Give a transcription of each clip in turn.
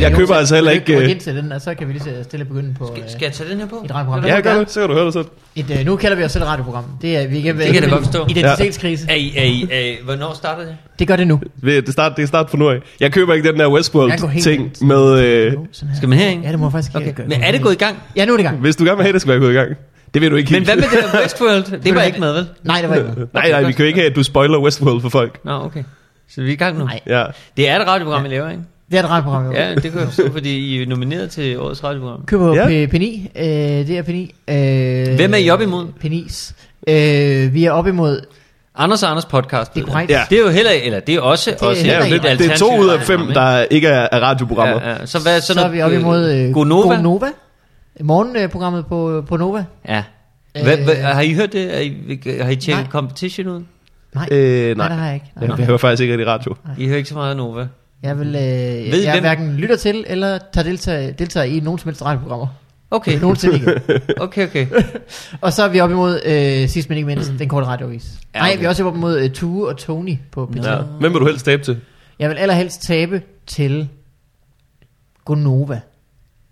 Jeg, Øh, jeg køber Jonas, altså heller vil ikke... øh, ind til den, og så kan vi lige stille begynde på Skal, øh, skal jeg tage den her på? et radioprogram. Ja, gør du det. Så kan du høre det selv. Et, øh, nu kalder vi os selv et radioprogram. Det er, vi igennem Det kan jeg godt forstå. identitetskrise. Er I, er I, er I, hvornår starter det? Det gør det nu. Det start, det er start fra nu af. Jeg køber ikke den der Westworld-ting med... Øh. Skal man herind? Ja, det må jeg faktisk Okay. ikke gøre. Men er det gået i gang? Ja, nu er det i gang. hvis du gerne vil have, det skal være gået i gang. Det ved du ikke Men hvad med det der Westworld? Det var ikke med, vel? Nej, det var ikke noget. Nej, nej, vi kan jo ikke have, at du spoiler Westworld for folk. Nå, okay. Så vi er i gang nu. Nej. Ja. Det er et radioprogram, I laver, ikke? Det er et radioprogram, jo. Ja, det kan jeg forstå, fordi I er nomineret til årets radioprogram. Køber Ja. ja. P9. Øh, det er P9. Øh, Hvem er I op imod? P9's. Øh, vi er op imod... Anders og Anders podcast. Det er korrekt. Ja. Det er jo heller, eller det er også, er også heller et ikke- lidt Det er to ud af fem, der ikke er, er radioprogrammer. Ja, ja. Så, hvad, Så, så, er vi op imod øh, Gonova? Gonova. Morgenprogrammet på, på Nova. Ja. Hvad, hvad, Øh, har I hørt det? Er I, har I tjekket nej. competition ud? Nej, Øh, nej, nej. det har jeg ikke. Nej, Jeg hører faktisk ikke rigtig radio. I hører ikke så meget af Nova. Jeg vil, øh, I jeg hvem- hverken lytter til, eller tager deltager, deltager i nogen som helst radioprogrammer. Okay, Nogensinde ikke. okay, okay. Og så er vi op imod, øh, sidst men ikke mindst, den korte radiovis. Ja, Ja, Nej, okay. vi er også op imod øh, Tue og Tony på P3. Ja. Hvem vil du helst tabe til? Jeg vil allerhelst tabe til Gonova.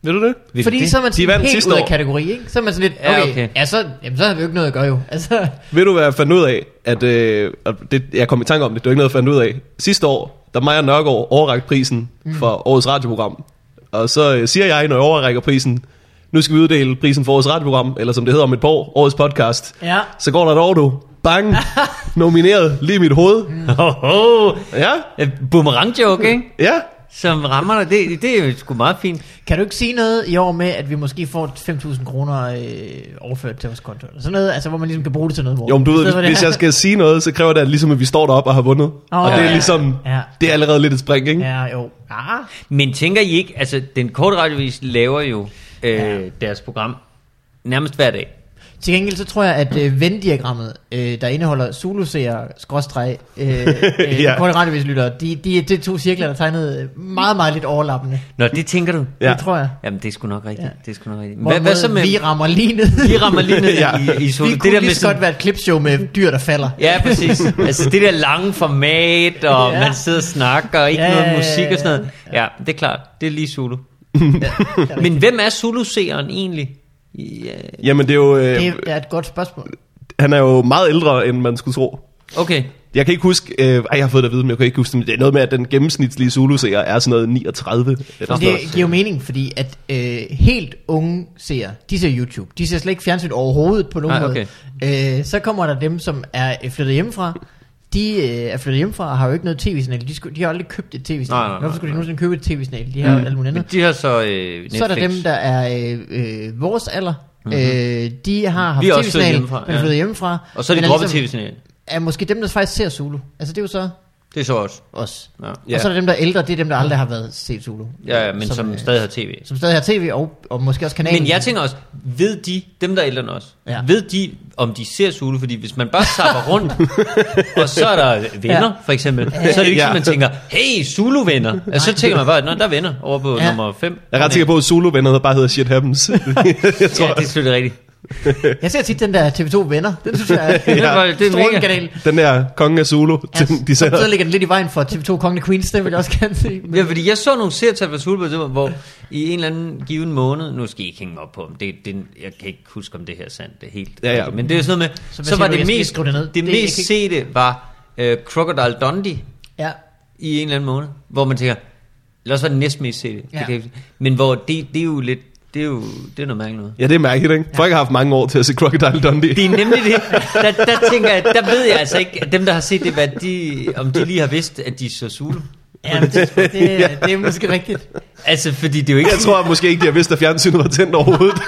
Ved du det? Vil Fordi det? så er man De sådan vandt helt sidste ud af år. kategori, ikke? Så er man sådan lidt, Ja, okay, okay. ja, så, jamen, så har vi jo ikke noget at gøre jo. Altså, Ved du, hvad jeg fandt ud af? At, øh, og det, jeg kom i tanke om det, det var ikke noget, jeg fandt ud af. Sidste år, der Maja Nørgaard overrækte prisen for årets radioprogram. Og så øh, siger jeg, når jeg overrækker prisen, nu skal vi uddele prisen for årets radioprogram, eller som det hedder om et par år, årets podcast. ja. Så går der et år, du. Bang! Nomineret lige i mit hoved. Oh, oh. Ja, Boomerang joke, ikke? ja. Som rammer dig. Det, det er jo sgu meget fint. Kan du ikke sige noget i år med, at vi måske får 5.000 kroner øh, overført til vores konto? Eller sådan noget, altså hvor man ligesom kan bruge det til noget. Jo, men du ved, hvis, det hvis jeg skal sige noget, så kræver det, at, ligesom, at vi står deroppe og har vundet. Åh, og det ja, er ja. ligesom, Ja. det er allerede lidt et spring, ikke? Ja, jo. Ah. Men tænker I ikke, altså den korte radiovis laver jo øh, Ja. deres program nærmest hver dag. Til gengæld så tror jeg, at øh, Venn-diagrammet, øh, der indeholder Zulu-seere, skråstreg, øh, øh, Ja. korte radiovislyttere, de, de, det er to cirkler, der er tegnet øh, meget, meget lidt overlappende. Nå, det tænker du? Ja. Det tror jeg. Jamen, det er sgu nok rigtigt. Ja. Det er sgu nok rigtigt. Hvad, hvad så med... Vi rammer lige ned. Vi rammer lige ned Ja. i, i sol. Vi Det kunne der lige med sådan, godt være et klipshow med dyr, der falder. Ja, præcis. altså det der lange format, og ja. Man sidder og snakker, og ikke ja, noget musik og sådan noget. ja. Ja, det er klart. Det er lige Zulu. Ja, Men hvem er Zulu-seeren egentlig? Ja, Jamen, det er jo... Øh, det er et godt spørgsmål. Han er jo meget ældre, end man skulle tro. okay. Jeg kan ikke huske... Øh, ej, jeg har fået det at vide, men jeg kan ikke huske det. er noget med, at den gennemsnitlige Zulu-seer er sådan noget 39. Eller sådan det noget. giver jo mening, fordi at øh, helt unge ser, de ser YouTube. De ser slet ikke fjernsyn overhovedet på nogen Nej, måde. Øh, så kommer der dem, som er flyttet hjemmefra. De øh, er flyttet hjemmefra og har jo ikke noget tv-signal. De, skulle, de har aldrig købt et tv-signal. Nej, nej, nej, Hvorfor skulle de nogensinde købe et tv-signal? De har mm. alt muligt andet. de har så øh, Netflix. Så er der dem, der er øh, øh, vores alder. Mm-hmm. Øh, de har haft tv-signal, men ja. flyttet hjemmefra. Og så er de droppet ligesom- tv-signal. Er måske dem, der faktisk ser Zulu. Altså det er jo så Det er så også. os. Ja, Ja. Ja. Og så er der dem, der er ældre, det er dem, der aldrig har været set Zulu. ja men som, som øh, stadig har tv. Som stadig har tv og, og måske også kanalen. Men jeg tænker også, ved de, dem der er ældre end os, ja. Ja. ved de, om de ser Zulu? Fordi hvis man bare zapper rundt, og så er der venner, Ja. for eksempel, så er det ikke Ja. sådan, man tænker, hey, Zulu-venner. Altså, så tænker man bare, nå, der er venner over på Ja. nummer 5. Jeg er ret sikker på, at Zulu-venner bare hedder Shit Happens. jeg tror, Ja, det er selvfølgelig rigtigt. Jeg ser tit den der TV2 Venner. Den synes jeg er Det var- en det er mega. kanal. den der konge af Zulu, Ja, de så, sender. så ligger den lidt i vejen for TV2 Kongen af Queens. Det vil jeg også gerne se. Ja, fordi jeg så nogle serietal fra Zulu, hvor i en eller anden given måned, nu skal I ikke hænge mig op på, det, det, jeg kan ikke huske, om det her er sandt, det er helt Ja, ja. rigtigt. men det er sådan noget med, Så så, var du? det mest, det ned. det, Det er mest ikke- sete var uh, Crocodile Dundee Ja. i en eller anden måned, hvor man tænker, eller også var det næstmest sete, Ja. det kan jeg men hvor det, det er jo lidt, det er jo det er noget mærkeligt noget. Ja, det er mærkeligt, ikke? Folk har haft mange år til at se Crocodile Dundee. Det er nemlig det. Der, der tænker jeg, der ved jeg altså ikke, at dem der har set det, hvad de, om de lige har vidst, at de så Zulu. Ja, men det, det, det, er måske rigtigt. Altså, fordi det er jo ikke Jeg tror måske ikke, de har vidst, at fjernsynet var tændt overhovedet.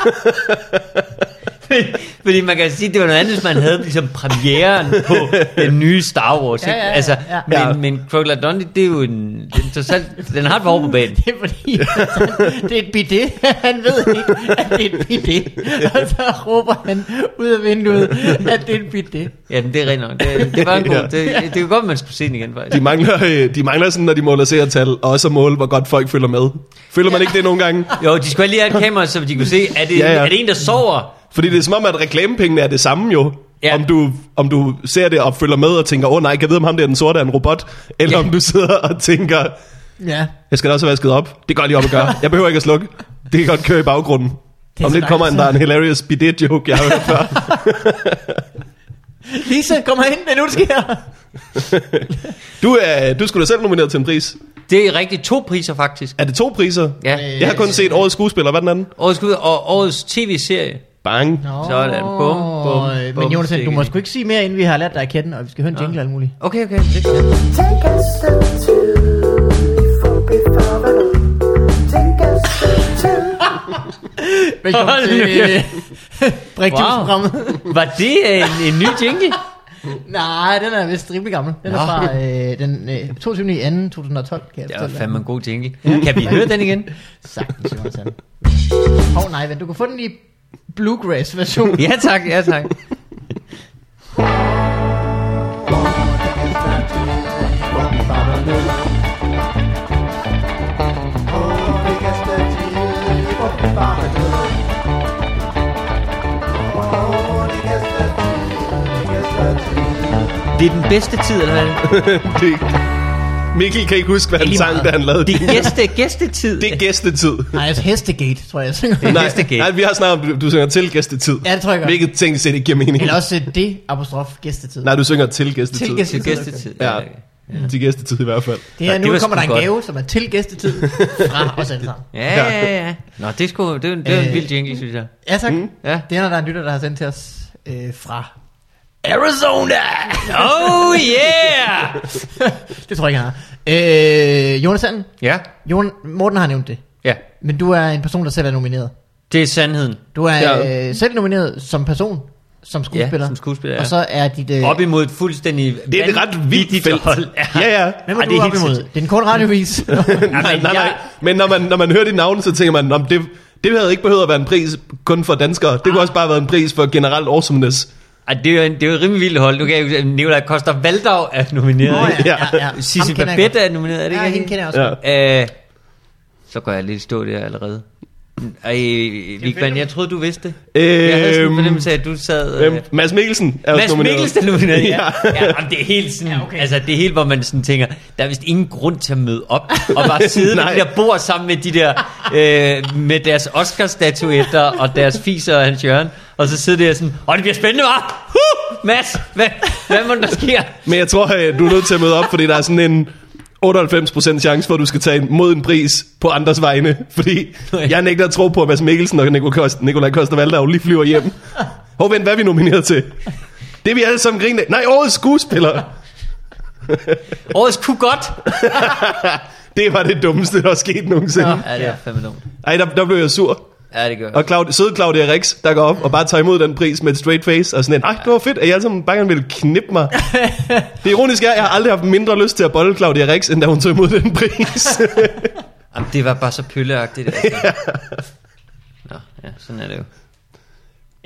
Fordi man kan sige, det var noget andet, hvis man havde ligesom premieren på den nye Star Wars. Ja, ikke? ja, ja, altså, ja. Men, Ja. men Crocodile Dundee, det er jo en, det er trods alt, den har et behov på banen. Det er fordi, altså, det er et bidet. Han ved ikke, at det er et bidet. Og så råber han ud af vinduet, at det er et bidet. Ja, men det er rent nok. Det, det var en god, Ja. det, det er jo godt, man skulle se den igen, faktisk. De mangler, øh, de mangler sådan, når de måler seertal, og også at måle, hvor godt folk følger med. Føler man ikke det nogle gange? Jo, de skulle lige have et kamera, så de kunne se, er det, Ja, ja. er det en, der sover? Fordi det er som om, at reklamepengene er det samme jo. Ja. Om, du, om du ser det og følger med og tænker, åh oh, nej, kan jeg vide, om ham der er den sorte er en robot? Eller Ja. om du sidder og tænker, Ja. Jeg skal da også have vasket op. Det går lige op og gøre. Jeg behøver ikke at slukke. Det kan godt køre i baggrunden. Det Om lidt kommer en, der er en hilarious bidet joke, jeg har hørt før. Lisa, kom ind, det er nu, det sker. Du, er, du skulle da selv nomineret til en pris. Det er rigtigt to priser faktisk. Er det to priser? Ja. Jeg har kun set årets skuespiller. Hvad er den anden? Årets, skud- og årets tv-serie. Bang. Nå, Sådan. Bum, bum, øh, bum. Men Jonas, du må sgu ikke sige mere, inden vi har lært dig at kende, og vi skal høre en jingle og alt muligt. Okay, okay. Det kan. Take a step before Take a step two. Velkommen Hold til øh, Brigtjus-programmet. Var det en, en ny jingle? Nej, den er vist rimelig gammel. Den er Nå. fra øh, den øh, 22. i 2. 2012, kan jeg Det var fandme en god jingle. Kan vi høre den igen? Sagtens, Jonathan. Hov, oh, nej, vent, du kan få den i bluegrass-version. Ja tak, ja tak. Det er den bedste tid, eller hvad? Det, Mikkel kan ikke huske, hvad han sang, da han lavede Det det. er gæste, gæstetid. Det er gæstetid. Nej, altså Hestegate, tror jeg, jeg. Nej, Gæstegate. nej, vi har snart, du, du synger til gæstetid. Ja, det tror jeg godt. Hvilket ting set ikke giver mening. Eller også det apostrof gæstetid. Nej, du synger til gæstetid. Til gæstetid. Til gæstetid. Ja. Til gæstetid i hvert fald. Det her, Ja, det nu kommer der en godt. gave, som er til gæstetid fra os alle sammen. Ja, ja, ja. Nå, det er sgu, det er, det er en Øh. vild jingle, synes jeg. Ja, tak. Mm. Ja. Det er, når der er en lytter, der har sendt til os øh, fra Arizona. Oh yeah! det tror jeg ikke, han har. Øh, Jonathan, Ja, Jon, Morten har nævnt det. ja. Men du er en person, der selv er nomineret. Det er sandheden. Du er Ja. øh, selv nomineret som person, som skuespiller. Ja, som skuespiller, ja. Og så er dit... Øh, Op imod et fuldstændig Det er et ret vildt felt. hold. Ja, ja. hvem er Ej, du det er op imod? Det er en kort radiovis. nej, nej, nej. jeg- Men når man, når man hører dit navn, så tænker man, om det, det havde ikke behøvet at være en pris kun for danskere. Det kunne også bare have været en pris for generelt awesomeness. Ej, det er jo, en, det er jo et rimelig vildt hold. Du kan jo Nicolai Koster Valdau er nomineret. Nå, ja, ja, ja. Jeg Babette er nomineret, er det Ja, ikke? hende kender jeg også Ja. Øh, så går jeg lidt stå der allerede. Ej, Vigman, jeg troede, du vidste det. Jeg havde sådan en Øhm, fornemmelse af, at du sad... øhm, Mads Mikkelsen er også Mads nomineret. Mikkelsen er nomineret, ja. ja. ja det er helt sådan, Ja, okay. altså det er helt, hvor man sådan tænker, der er vist ingen grund til at møde op, og bare sidde ved de der bord sammen med de der, øh, med deres Oscar-statuetter, og deres fiser og hans hjørne, og så sidder der sådan, åh, det bliver spændende, hva'? Huh, Mads, hvad, hvad må der sker? Men jeg tror, at du er nødt til at møde op, fordi der er sådan en 98% chance for, at du skal tage imod en pris på andres vegne. Fordi jeg nægter at tro på, at Mads Mikkelsen og Nicolai Koster, Valdau lige flyver hjem. Hov, vent, hvad er vi nomineret til? Det er vi alle sammen griner. Nej, årets skuespiller. Årets kunne godt. Det var det dummeste, der er sket nogensinde. Ja, det er fandme dumt. Ej, der, der blev jeg sur. Ja, det gør Og Claudia, søde Claudia Rix, der går op og bare tager imod den pris med et straight face, og sådan en, ej, det var fedt, at jeg alle sammen bare gerne ville knippe mig. det ironiske er, at jeg har aldrig haft mindre lyst til at bolle Claudia Rix, end da hun tog imod den pris. Jamen, det var bare så pølleagtigt. Altså. Nå, ja, sådan er det jo.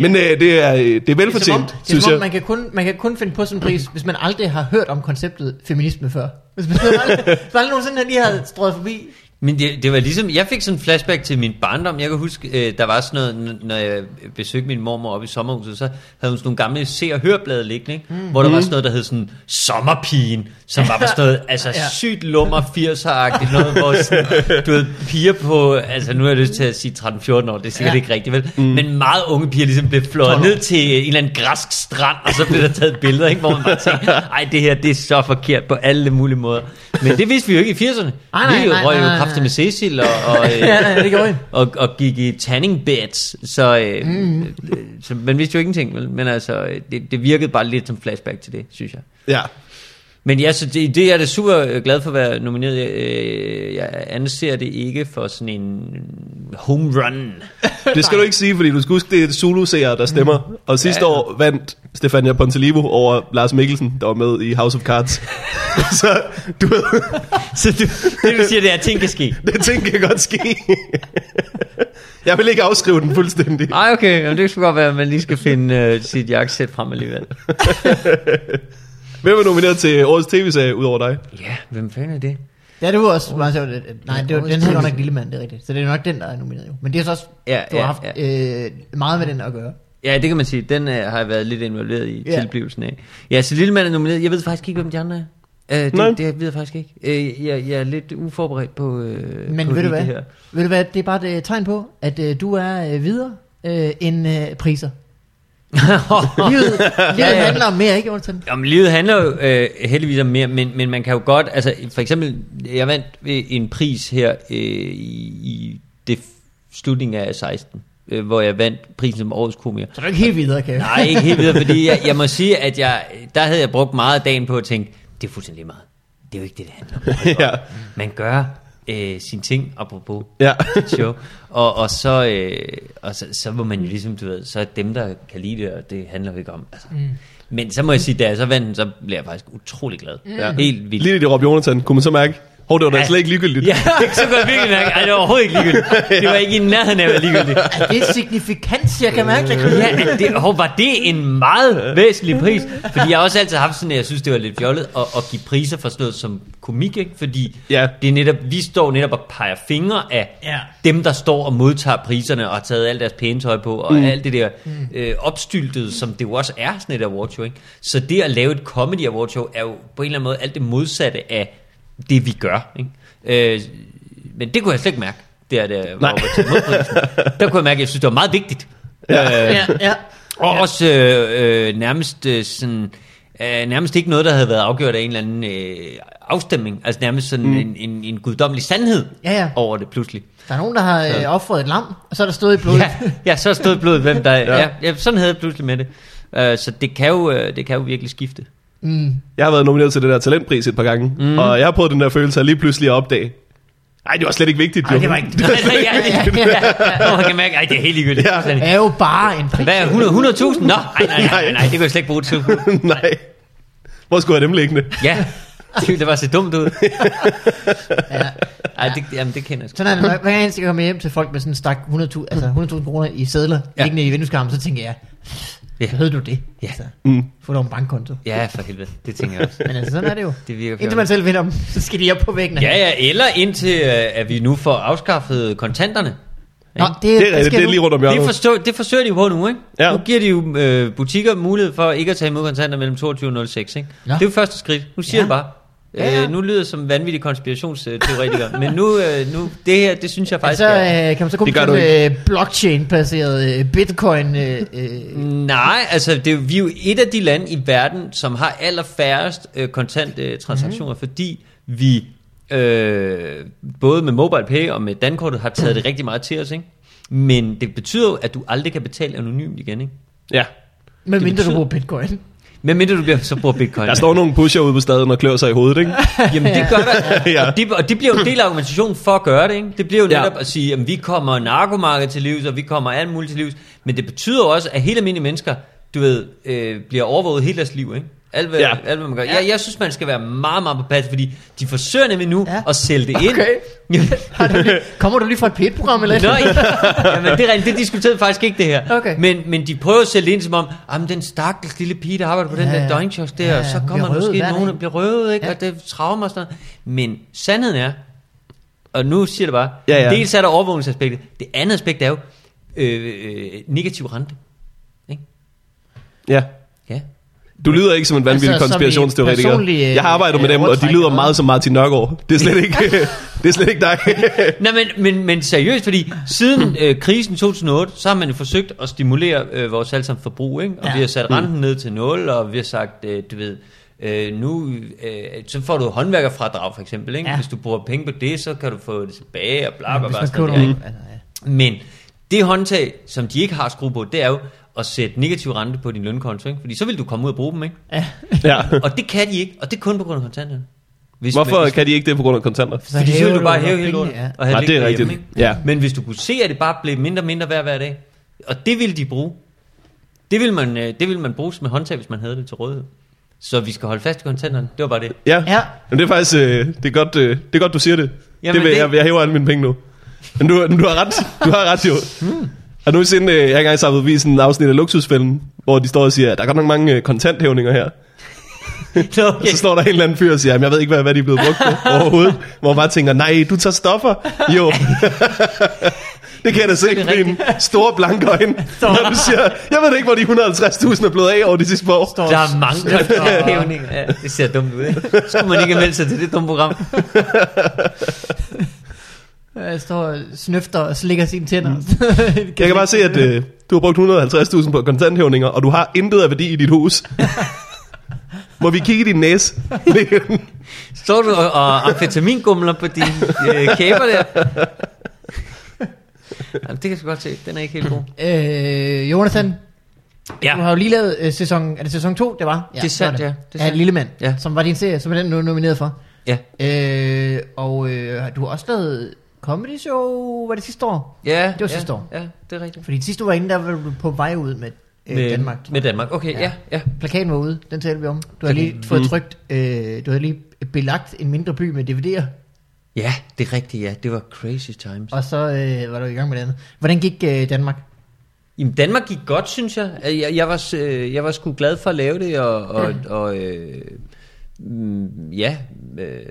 Men øh, det er, det er Det er som om, velfortjent, det er, synes som om jeg. man, kan kun, man kan kun finde på sådan en pris, hvis man aldrig har hørt om konceptet feminisme før. Hvis man aldrig, hvis man aldrig nogensinde lige har strøget forbi. Men det, det var ligesom, jeg fik sådan en flashback til min barndom. Jeg kan huske, øh, der var sådan noget, når jeg besøgte min mormor oppe i sommerhuset, så havde hun sådan nogle gamle se- og hørblade liggende, ikke? Mm. hvor der var sådan noget, der hed sådan Sommerpigen, som var sådan noget, altså Ja. sygt lummer 80'er-agtigt, noget, hvor sådan, du ved, piger på, altså nu har jeg lyst til at sige 13-14 år, det er sikkert Ja. ikke rigtigt, vel? Mm. Men meget unge piger ligesom blev flået 12 år. ned til en eller anden græsk strand, og så blev der taget billeder, ikke? hvor man bare tænkte, ej, det her, det er så forkert på alle mulige måder. Men det vidste vi jo ikke i 80'erne. Nej, nej, vi nej, nej, nej. Kraftigt med Cecil og, og, øh, Ja, det gjorde og, og gik i tanning beds, så, øh, mm. så man vidste jo ingenting, vel? men altså, øh, det, det virkede bare lidt som flashback til det, synes jeg. Ja. Men ja, så det, det er da super øh, glad for at være nomineret. Jeg, øh, jeg anser det ikke for sådan en home run. Det skal du ikke sige, fordi du skal huske, det er zulu der stemmer. Og sidste Ja. år vandt Stefania Pontelivo over Lars Mikkelsen, der var med i House of Cards. så du ved, Så du, det du siger, det er, at ting kan ske. det ting kan godt ske. jeg vil ikke afskrive den fuldstændig. Nej, okay, men det skulle godt være, at man lige skal finde øh, sit jakkesæt frem alligevel. Hvem er nomineret til årets tv-serie ud over dig? Ja, hvem fanden er det? Det er du også meget sjovt. Nej, det var, den hedder godt nok Lille Mand, det er rigtigt. Så det er nok den, der er nomineret jo. Men det er så også, Ja, du har ja, haft øh, meget med den at gøre. Ja, det kan man sige. Den øh, har jeg været lidt involveret i Ja. tilblivelsen af. Ja, så Lillemand er nomineret. Jeg ved faktisk ikke, hvem de andre er. Øh, det, Nej. det ved jeg faktisk ikke. Øh, jeg, jeg er lidt uforberedt på, øh, Men på ved du hvad? det her. Ved du hvad, det er bare et øh, tegn på, at øh, du er øh, videre øh, end øh, priser. Livet, livet handler om mere, ikke Jonathan? Jamen, livet handler jo øh, heldigvis om mere, men, men man kan jo godt, altså for eksempel, jeg vandt en pris her øh, i, i det slutningen af 16, øh, hvor jeg vandt prisen som årets komiker. Så er du ikke helt videre, kan jeg. Nej, ikke helt videre, fordi jeg, jeg må sige, at jeg, der havde jeg brugt meget af dagen på at tænke, det er fuldstændig meget. Det er jo ikke det, det handler om. ja. Man gør øh, sine ting, apropos Ja. dit show, og, og, så, øh, og så, så må man jo ligesom, du ved, så er dem, der kan lide det, og det handler jo ikke om. Altså. Mm. Men så må jeg sige, da jeg så vandt så blev jeg faktisk utrolig glad. Ja. Helt vildt. Lige det råb Jonathan, kunne man så mærke, hov, det var da Ja. slet ikke ligegyldigt. Ja, så kunne jeg virkelig mærke, ej, det var overhovedet ikke ligegyldigt. Det var ikke i nærheden af at være ligegyldigt. Er det signifikans, jeg kan mærke det? Ja, det, hov, var det en meget væsentlig pris? Fordi jeg har også altid haft sådan, at jeg synes, det var lidt fjollet at, at give priser for sådan noget som komik, ikke? Fordi Ja. det er netop, vi står netop og peger fingre af Ja. dem, der står og modtager priserne og har taget alt deres pæne tøj på, og mm. alt det der øh, opstyltede, som det jo også er sådan et awardshow, ikke? Så det at lave et comedy awardshow er jo på en eller anden måde alt det modsatte af det, vi gør, ikke? Øh, men det kunne jeg slet ikke mærke, der, der var til modprisen. Der kunne jeg mærke, at jeg synes, det var meget vigtigt. Ja. Øh, Ja, ja. og også øh, øh, nærmest øh, sådan... Øh, nærmest ikke noget, der havde været afgjort af en eller anden øh, afstemning. Altså nærmest sådan mm. en, en, en guddommelig sandhed Ja, ja. over det pludselig. Der er nogen, der har øh, offret et lam, og så er der stået i blodet. Ja, ja, så stod blodet, hvem der... ja. Ja. Ja, ja, sådan havde jeg pludselig med det. Uh, så det kan, jo, øh, det kan jo virkelig skifte. Mm. Jeg har været nomineret til det der talentpris et par gange, mm. og jeg har prøvet den der følelse af lige pludselig at opdage. Nej, det var slet ikke vigtigt, Ej, jo. det var ikke... Nej, nej, ja, ja, ja. Og man kan mærke, at det er helt ligegyldigt. Ja. Det er jo bare en pris. Hvad er 100 100.000? Nå, nej, nej, nej, nej, det kan jeg slet ikke bruge til. Nej. Hvor skulle jeg dem liggende? Ja, det, det var så dumt ud. Ej, det, jamen, det kender jeg sgu. Sådan er det, hver gang jeg kommer hjem til folk med sådan en stak 100.000 altså 100.000 kroner i sædler, ja. Ja. liggende i vindueskarmen, så tænker jeg, Ja. ja. du det? Ja. Altså, Mm. få dog en bankkonto. Ja, for helvede. Det tænker jeg også. Men altså, sådan er det jo. Det virker Indtil man selv vinder dem, så skal de op på væggen. Ja, ja, eller indtil øh, at vi nu får afskaffet kontanterne. Nå, det, Det er, skal det er lige rundt om Det, hjørnet. forstår, det forsøger de jo på nu, ikke? Ja. Nu giver de jo øh, butikker mulighed for ikke at tage imod kontanter mellem 22 og 06, ikke? Nå. Det er jo første skridt. Nu siger Ja. jeg bare. Ja, ja. Øh, nu lyder det som vanvittig konspirationsteoretiker, men nu, øh, nu, det her, det synes jeg faktisk Altså, er... øh, kan man så komme Det til du øh, blockchain-baseret øh, bitcoin? Øh, øh, Nej, altså det, er vi er jo et af de lande i verden, som har allerfærrest øh, kontante øh, transaktioner, mm. fordi vi øh, både med MobilePay og med Dankortet har taget det rigtig meget til os, ikke? Men det betyder jo, at du aldrig kan betale anonymt igen, ikke? Ja. med mindre du betyder- bruger bitcoin. Men mindre du bliver, så bruger bitcoin. Der står nogle pusher ude på staden og klør sig i hovedet, ikke? Jamen det gør der, Ja. og, det, og det bliver jo en del af argumentationen for at gøre det, ikke? Det bliver jo Ja. netop at sige, at vi kommer narkomarkedet til livs, og vi kommer alt muligt til livs, men det betyder også, at helt almindelige mennesker, du ved, øh, bliver overvåget hele deres liv, ikke? Alt hvad, Ja. ja. alt, hvad man gør. Jeg, jeg synes, man skal være meget, meget på plads, fordi de forsøger nemlig nu Ja. ja. at sælge det ind. Okay. Du lige, kommer du lige fra et P1-program eller noget? ja. Jamen, det er rent, det diskuterede faktisk ikke det her. Okay. Men, men de prøver at sælge det ind som om, jamen den stakkels lille pige, der arbejder på den Ja, der ja. døgnkiosk der, Ja, ja, ja, og så kommer røvet måske nogen, der bliver røvet, ikke? Ja. Ja. og det traumer og sådan noget. Men sandheden er, og nu siger det bare, Ja, ja. dels er der overvågningsaspektet, det andet aspekt er jo øh, øh, negativ rente. Ikke? Ja. Du lyder ikke som en vanvittig Altså, konspirationsteoretiker. Jeg har arbejdet med øh, dem, og de lyder meget som Martin Nørgaard. Det er slet ikke, det er slet ikke dig. Nej, men, men, men seriøst, fordi siden øh, krisen 2008, så har man jo forsøgt at stimulere øh, vores allesammen forbrug, ikke? Og Ja. vi har sat renten ned til 0, og vi har sagt, øh, du ved, øh, nu, øh, så får du håndværkerfradrag for eksempel, ikke? Ja. Hvis du bruger penge på det, så kan du få det tilbage, og bla bla bla. ja. Men det håndtag, som de ikke har skruet på, det er jo at sætte negativ rente på din lønkonto, ikke? Fordi så vil du komme ud og bruge dem, ikke? Ja. ja. Og det kan de ikke, og det er kun på grund af kontanterne. Hvis, Hvorfor hvis, kan de ikke det på grund af kontanter? Så fordi så vil du bare hæve hele lortet ja. og have Nej, det er rigtigt. ikke? Ja. Men hvis du kunne se, at det bare blev mindre og mindre hver hver dag, og det ville de bruge, det ville man, øh, det ville man bruge som et håndtag, hvis man havde det til rådighed. Så vi skal holde fast i kontanterne. Det var bare det. Ja. Ja. Men det er faktisk, øh, det er godt, øh, det er godt du siger det. Jamen, det vil, det- Jeg, jeg hæver alle mine penge nu. Men du, du har ret, du har ret jo. Hmm. Har du nogensinde, øh, jeg har engang samlet vist en afsnit af Luksusfælden, hvor de står og siger, at der er godt nok mange øh, kontanthævninger her. Så, Og så står der en eller anden fyr og siger, "Jamen, jeg ved ikke, hvad, hvad de er blevet brugt på overhovedet. Hvor man bare tænker, nej, du tager stoffer. Jo, Det kan jeg da se er en store blanke øjne, når du siger, jeg ved ikke, hvor de 150.000 er blevet af over de sidste par år. Står Der er mange kontanthævninger. Ja, det ser dumt ud, ikke? Skulle man ikke meldt sig til det dumme program? Jeg står og snøfter og slikker sine tænder. Mm. Jeg kan bare se, at øh, du har brugt 150.000 på kontanthævninger, og du har intet af værdi i dit hus. Må vi kigge i din næse? Står du og, og amfetamingumler på dine øh, kæber der? Jamen, det kan jeg godt se. Den er ikke helt god. øh, Jonathan, Ja. du har jo lige lavet øh, sæson, er det sæson 2, det var? Det er sandt, var ja. Det er Af sandt. Lille Mand, Ja. som var din serie, som er den, du er nomineret for. Ja. Øh, og øh, du har også lavet comedy show, var det sidste år? Ja, Det var ja, sidste år. Ja, det er rigtigt. Fordi sidste du var inde, der var du på vej ud med, øh, med, Danmark. Med Danmark, okay, ja, ja. ja. Plakaten var ude, den talte vi om. Du har lige fået trykt, øh, du har lige belagt en mindre by med DVD'er, Ja, det er rigtigt, ja. Det var crazy times. og så øh, var du i gang med det andet. Hvordan gik øh, Danmark? Jamen, Danmark gik godt, synes jeg. Jeg, jeg, var, øh, jeg var sgu glad for at lave det, og, og, og øh, mm, ja, øh,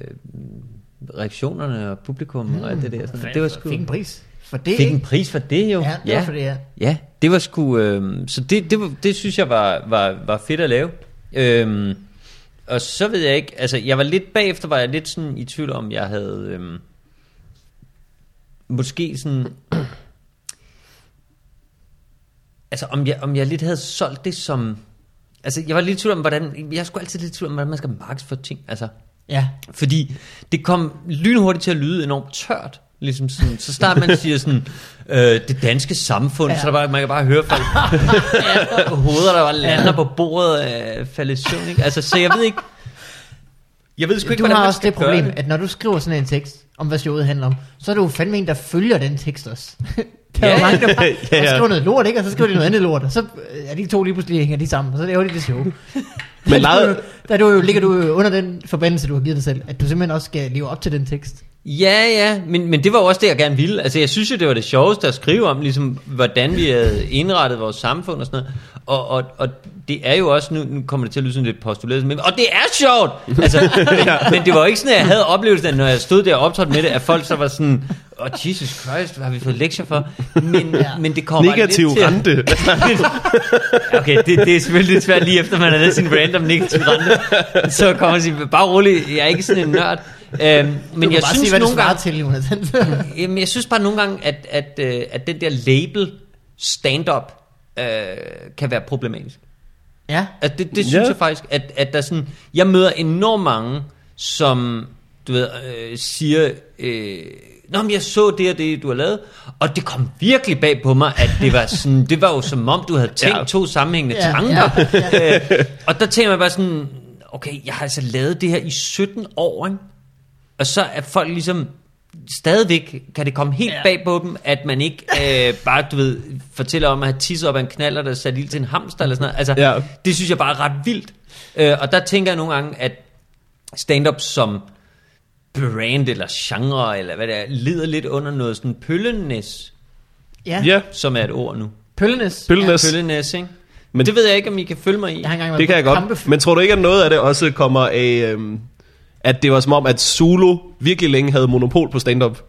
reaktionerne og publikum og alt det der. Sådan. Det var sgu... Fik en pris for det, Fik en pris for det jo. Ja, det var for det, ja. Ja, det var sgu... Øh, så det, det, var, det synes jeg var, var, var fedt at lave. Øhm, og så ved jeg ikke... Altså, jeg var lidt bagefter, var jeg lidt sådan i tvivl om, jeg havde... Øhm, måske sådan... Altså, om jeg, om jeg lidt havde solgt det som... Altså, jeg var lidt i tvivl om, hvordan... Jeg skulle altid lidt i tvivl om, hvordan man skal markedsføre ting. Altså, Ja, fordi det kom lynhurtigt til at lyde enormt tørt. Ligesom sådan, så snart man siger sådan, øh, det danske samfund, Ja. så er der bare, man kan bare høre folk, hoveder, der bare lander på bordet af falde i søvn. Ikke? Altså, så jeg ved ikke, jeg ved sgu ikke, du hvordan har man også skal det problem, det. at når du skriver sådan en tekst, om hvad showet handler om, så er du jo fandme en, der følger den tekst også. der er Ja. mange, der, bare, Ja, ja. skriver noget lort, ikke? og så skriver de noget andet lort, og så øh, er de to lige pludselig hænger de sammen, og så laver de det show. Men der, lejet- du, der du, jo- ligger du jo under den forbandelse, du har givet dig selv, at du simpelthen også skal leve op til den tekst. Ja, ja, men, men det var også det, jeg gerne ville. Altså, jeg synes jo, det var det sjoveste at skrive om, ligesom, hvordan vi havde indrettet vores samfund og sådan noget. Og, og, og det er jo også, nu, nu kommer det til at lyde sådan lidt postuleret, men, og det er sjovt! Altså, men, men det var ikke sådan, at jeg havde oplevelsen, at når jeg stod der og optrådte med det, at folk så var sådan, åh, oh, Jesus Christ, hvad har vi fået lektier for? Men, Ja. ja. men det kommer Negativ lidt til rente. Okay, det, det er selvfølgelig lidt svært lige efter, man har lavet sin random negativ rente. Så kommer man og siger, bare rolig, jeg er ikke sådan en nørd. Øhm, men jeg bare synes sige, nogle gange, til, Jonathan. Jamen, jeg synes bare nogle gange, at, at, øh, at den der label stand-up øh, kan være problematisk. ja, At det, det synes Ja. jeg faktisk, at, at der sådan, jeg møder enormt mange, som du ved, øh, siger, øh, Nå, men jeg så det og det, du har lavet, og det kom virkelig bag på mig, at det var sådan, det var jo som om, du havde tænkt Ja. to sammenhængende Ja, ja, tanker. ja, Ja, Øh, og der tænker man bare sådan, okay, jeg har altså lavet det her i 17 år, ikke? Og så er folk ligesom, stadigvæk kan det komme helt Ja. ja. bag på dem, at man ikke øh, bare, du ved, fortæller om at have tisset op af en knaller, der sat ild til en hamster eller sådan noget. Altså, Ja. det synes jeg bare er ret vildt. Øh, og der tænker jeg nogle gange, at stand-up som brand eller genre, eller hvad det er, lider lidt under noget sådan pøllenæs, ja. Ja, som er et ord nu. Pøllenes. Pøllenes. Pøllenæs, ikke? Men- det ved jeg ikke, om I kan følge mig i. Jeg har engang været det kan jeg godt. Men tror du ikke, at noget af det også kommer af, øhm, at det var som om, at Zulu virkelig længe havde monopol på stand-up,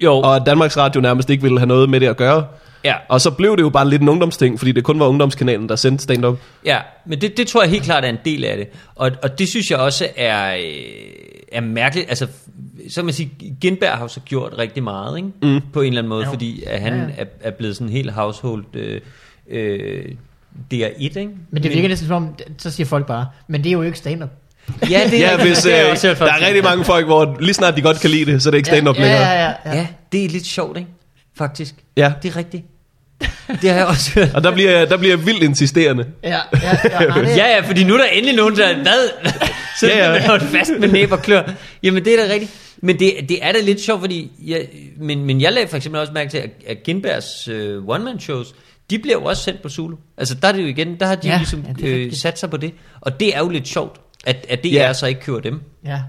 Jo, og at Danmarks Radio nærmest ikke ville have noget med det at gøre? ja. Og så blev det jo bare lidt en ungdomsting, fordi det kun var ungdomskanalen, der sendte stand-up. Ja, men det, det tror jeg helt klart er en del af det. Og, og det synes jeg også er, øh, er mærkeligt. Altså, så man sige, Gindberg har jo så gjort rigtig meget, ikke? Mm. På en eller anden måde, Jo. fordi at han Ja. Er, er blevet sådan helt household øh, øh, DR1, ikke? Men det virker næsten som om, så siger folk bare, men det er jo ikke stand-up. Ja, det er, Ja, hvis, det har jeg øh, også der er rigtig mange folk, hvor lige snart de godt kan lide det, så er det ikke stand-up ja, længere. ja, ja, ja. Ja, det er lidt sjovt, ikke? Faktisk. Ja. Det er rigtigt. Det har jeg også hørt. Og der bliver, der bliver jeg vildt insisterende. Ja, ja, ja, nej, det, Ja, ja, fordi nu er der endelig nogen, der hvad? Så Ja, ja, holdt fast med næb og klør. Jamen, det er da rigtigt. Men det, det er da lidt sjovt, fordi jeg, men, men jeg lagde for eksempel også mærke til, at, at Gindbergs uh, one-man-shows, de bliver jo også sendt på Zulu. Altså, der er det jo igen, der har de Ja, ligesom ja, det er øh, sat sig på det. Og det er jo lidt sjovt, at, at det Ja. er så ikke kører dem. ja,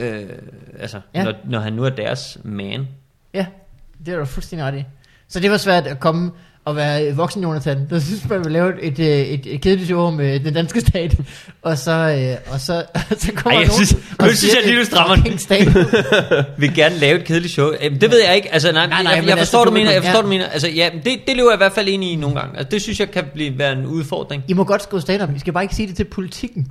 Øh, altså, Ja. når, når han nu er deres man. ja, det er du fuldstændig ret i. Så det var svært at komme at være voksen Jonathan, der synes man vil lave et, et, et, et kedeligt show med den danske stat, og så, øh, og så, så kommer Ej, jeg nogen synes- og nu synes jeg lige, du er strammer den. vil gerne lave et kedeligt show. Jamen, det ved jeg ikke. Altså, nej, Nej, nej, jeg, jeg altså, forstår, du du mener. Jeg forstår, ja. du mener. Altså, ja, det, det lever jeg i hvert fald ind i nogle gange. Altså, det synes jeg kan blive, være en udfordring. I må godt skrive stand-up, I skal bare ikke sige det til politikken.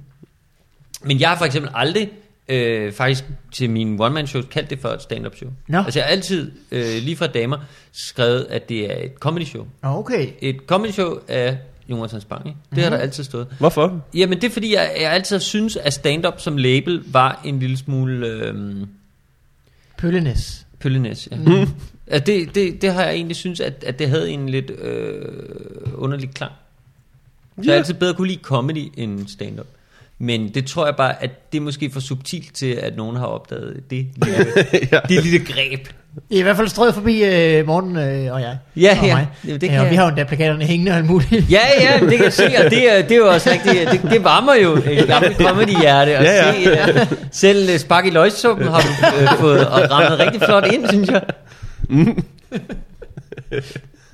Men jeg har for eksempel aldrig, øh, faktisk til min one-man-show, kaldt det for et stand-up show. Nå. Altså, jeg har altid, øh, lige fra damer, skrevet, at det er et comedy show. Okay. Et comedy show af Jonathan Spang, ikke? Det har der altid stået. Hvorfor? Jamen, det er fordi, jeg, jeg altid synes, at stand-up som label var en lille smule... Øh, Pøllenæs. Pøllenæs, ja. Mm. At det, det, det har jeg egentlig synes, at, at det havde en lidt øh, underlig klang. Så jeg Ja. har altid bedre kunne lide comedy end stand-up. Men det tror jeg bare, at det er måske for subtilt til, at nogen har opdaget det lille, ja. det lille greb. I er i hvert fald strøget forbi øh, Morten øh, og jeg. Ja, og ja. mig. Ja, det ja, kan og jeg. vi har jo endda plakaterne hængende og alt muligt. Ja, ja, det kan jeg se, og det, er- det er jo også rigtigt. Det, det varmer jo et gammelt comedy-hjerte at Ja, ja, ja. se. Uh, selv uh, spark i løgsuppen har du uh, fået og rammet rigtig flot ind, synes jeg.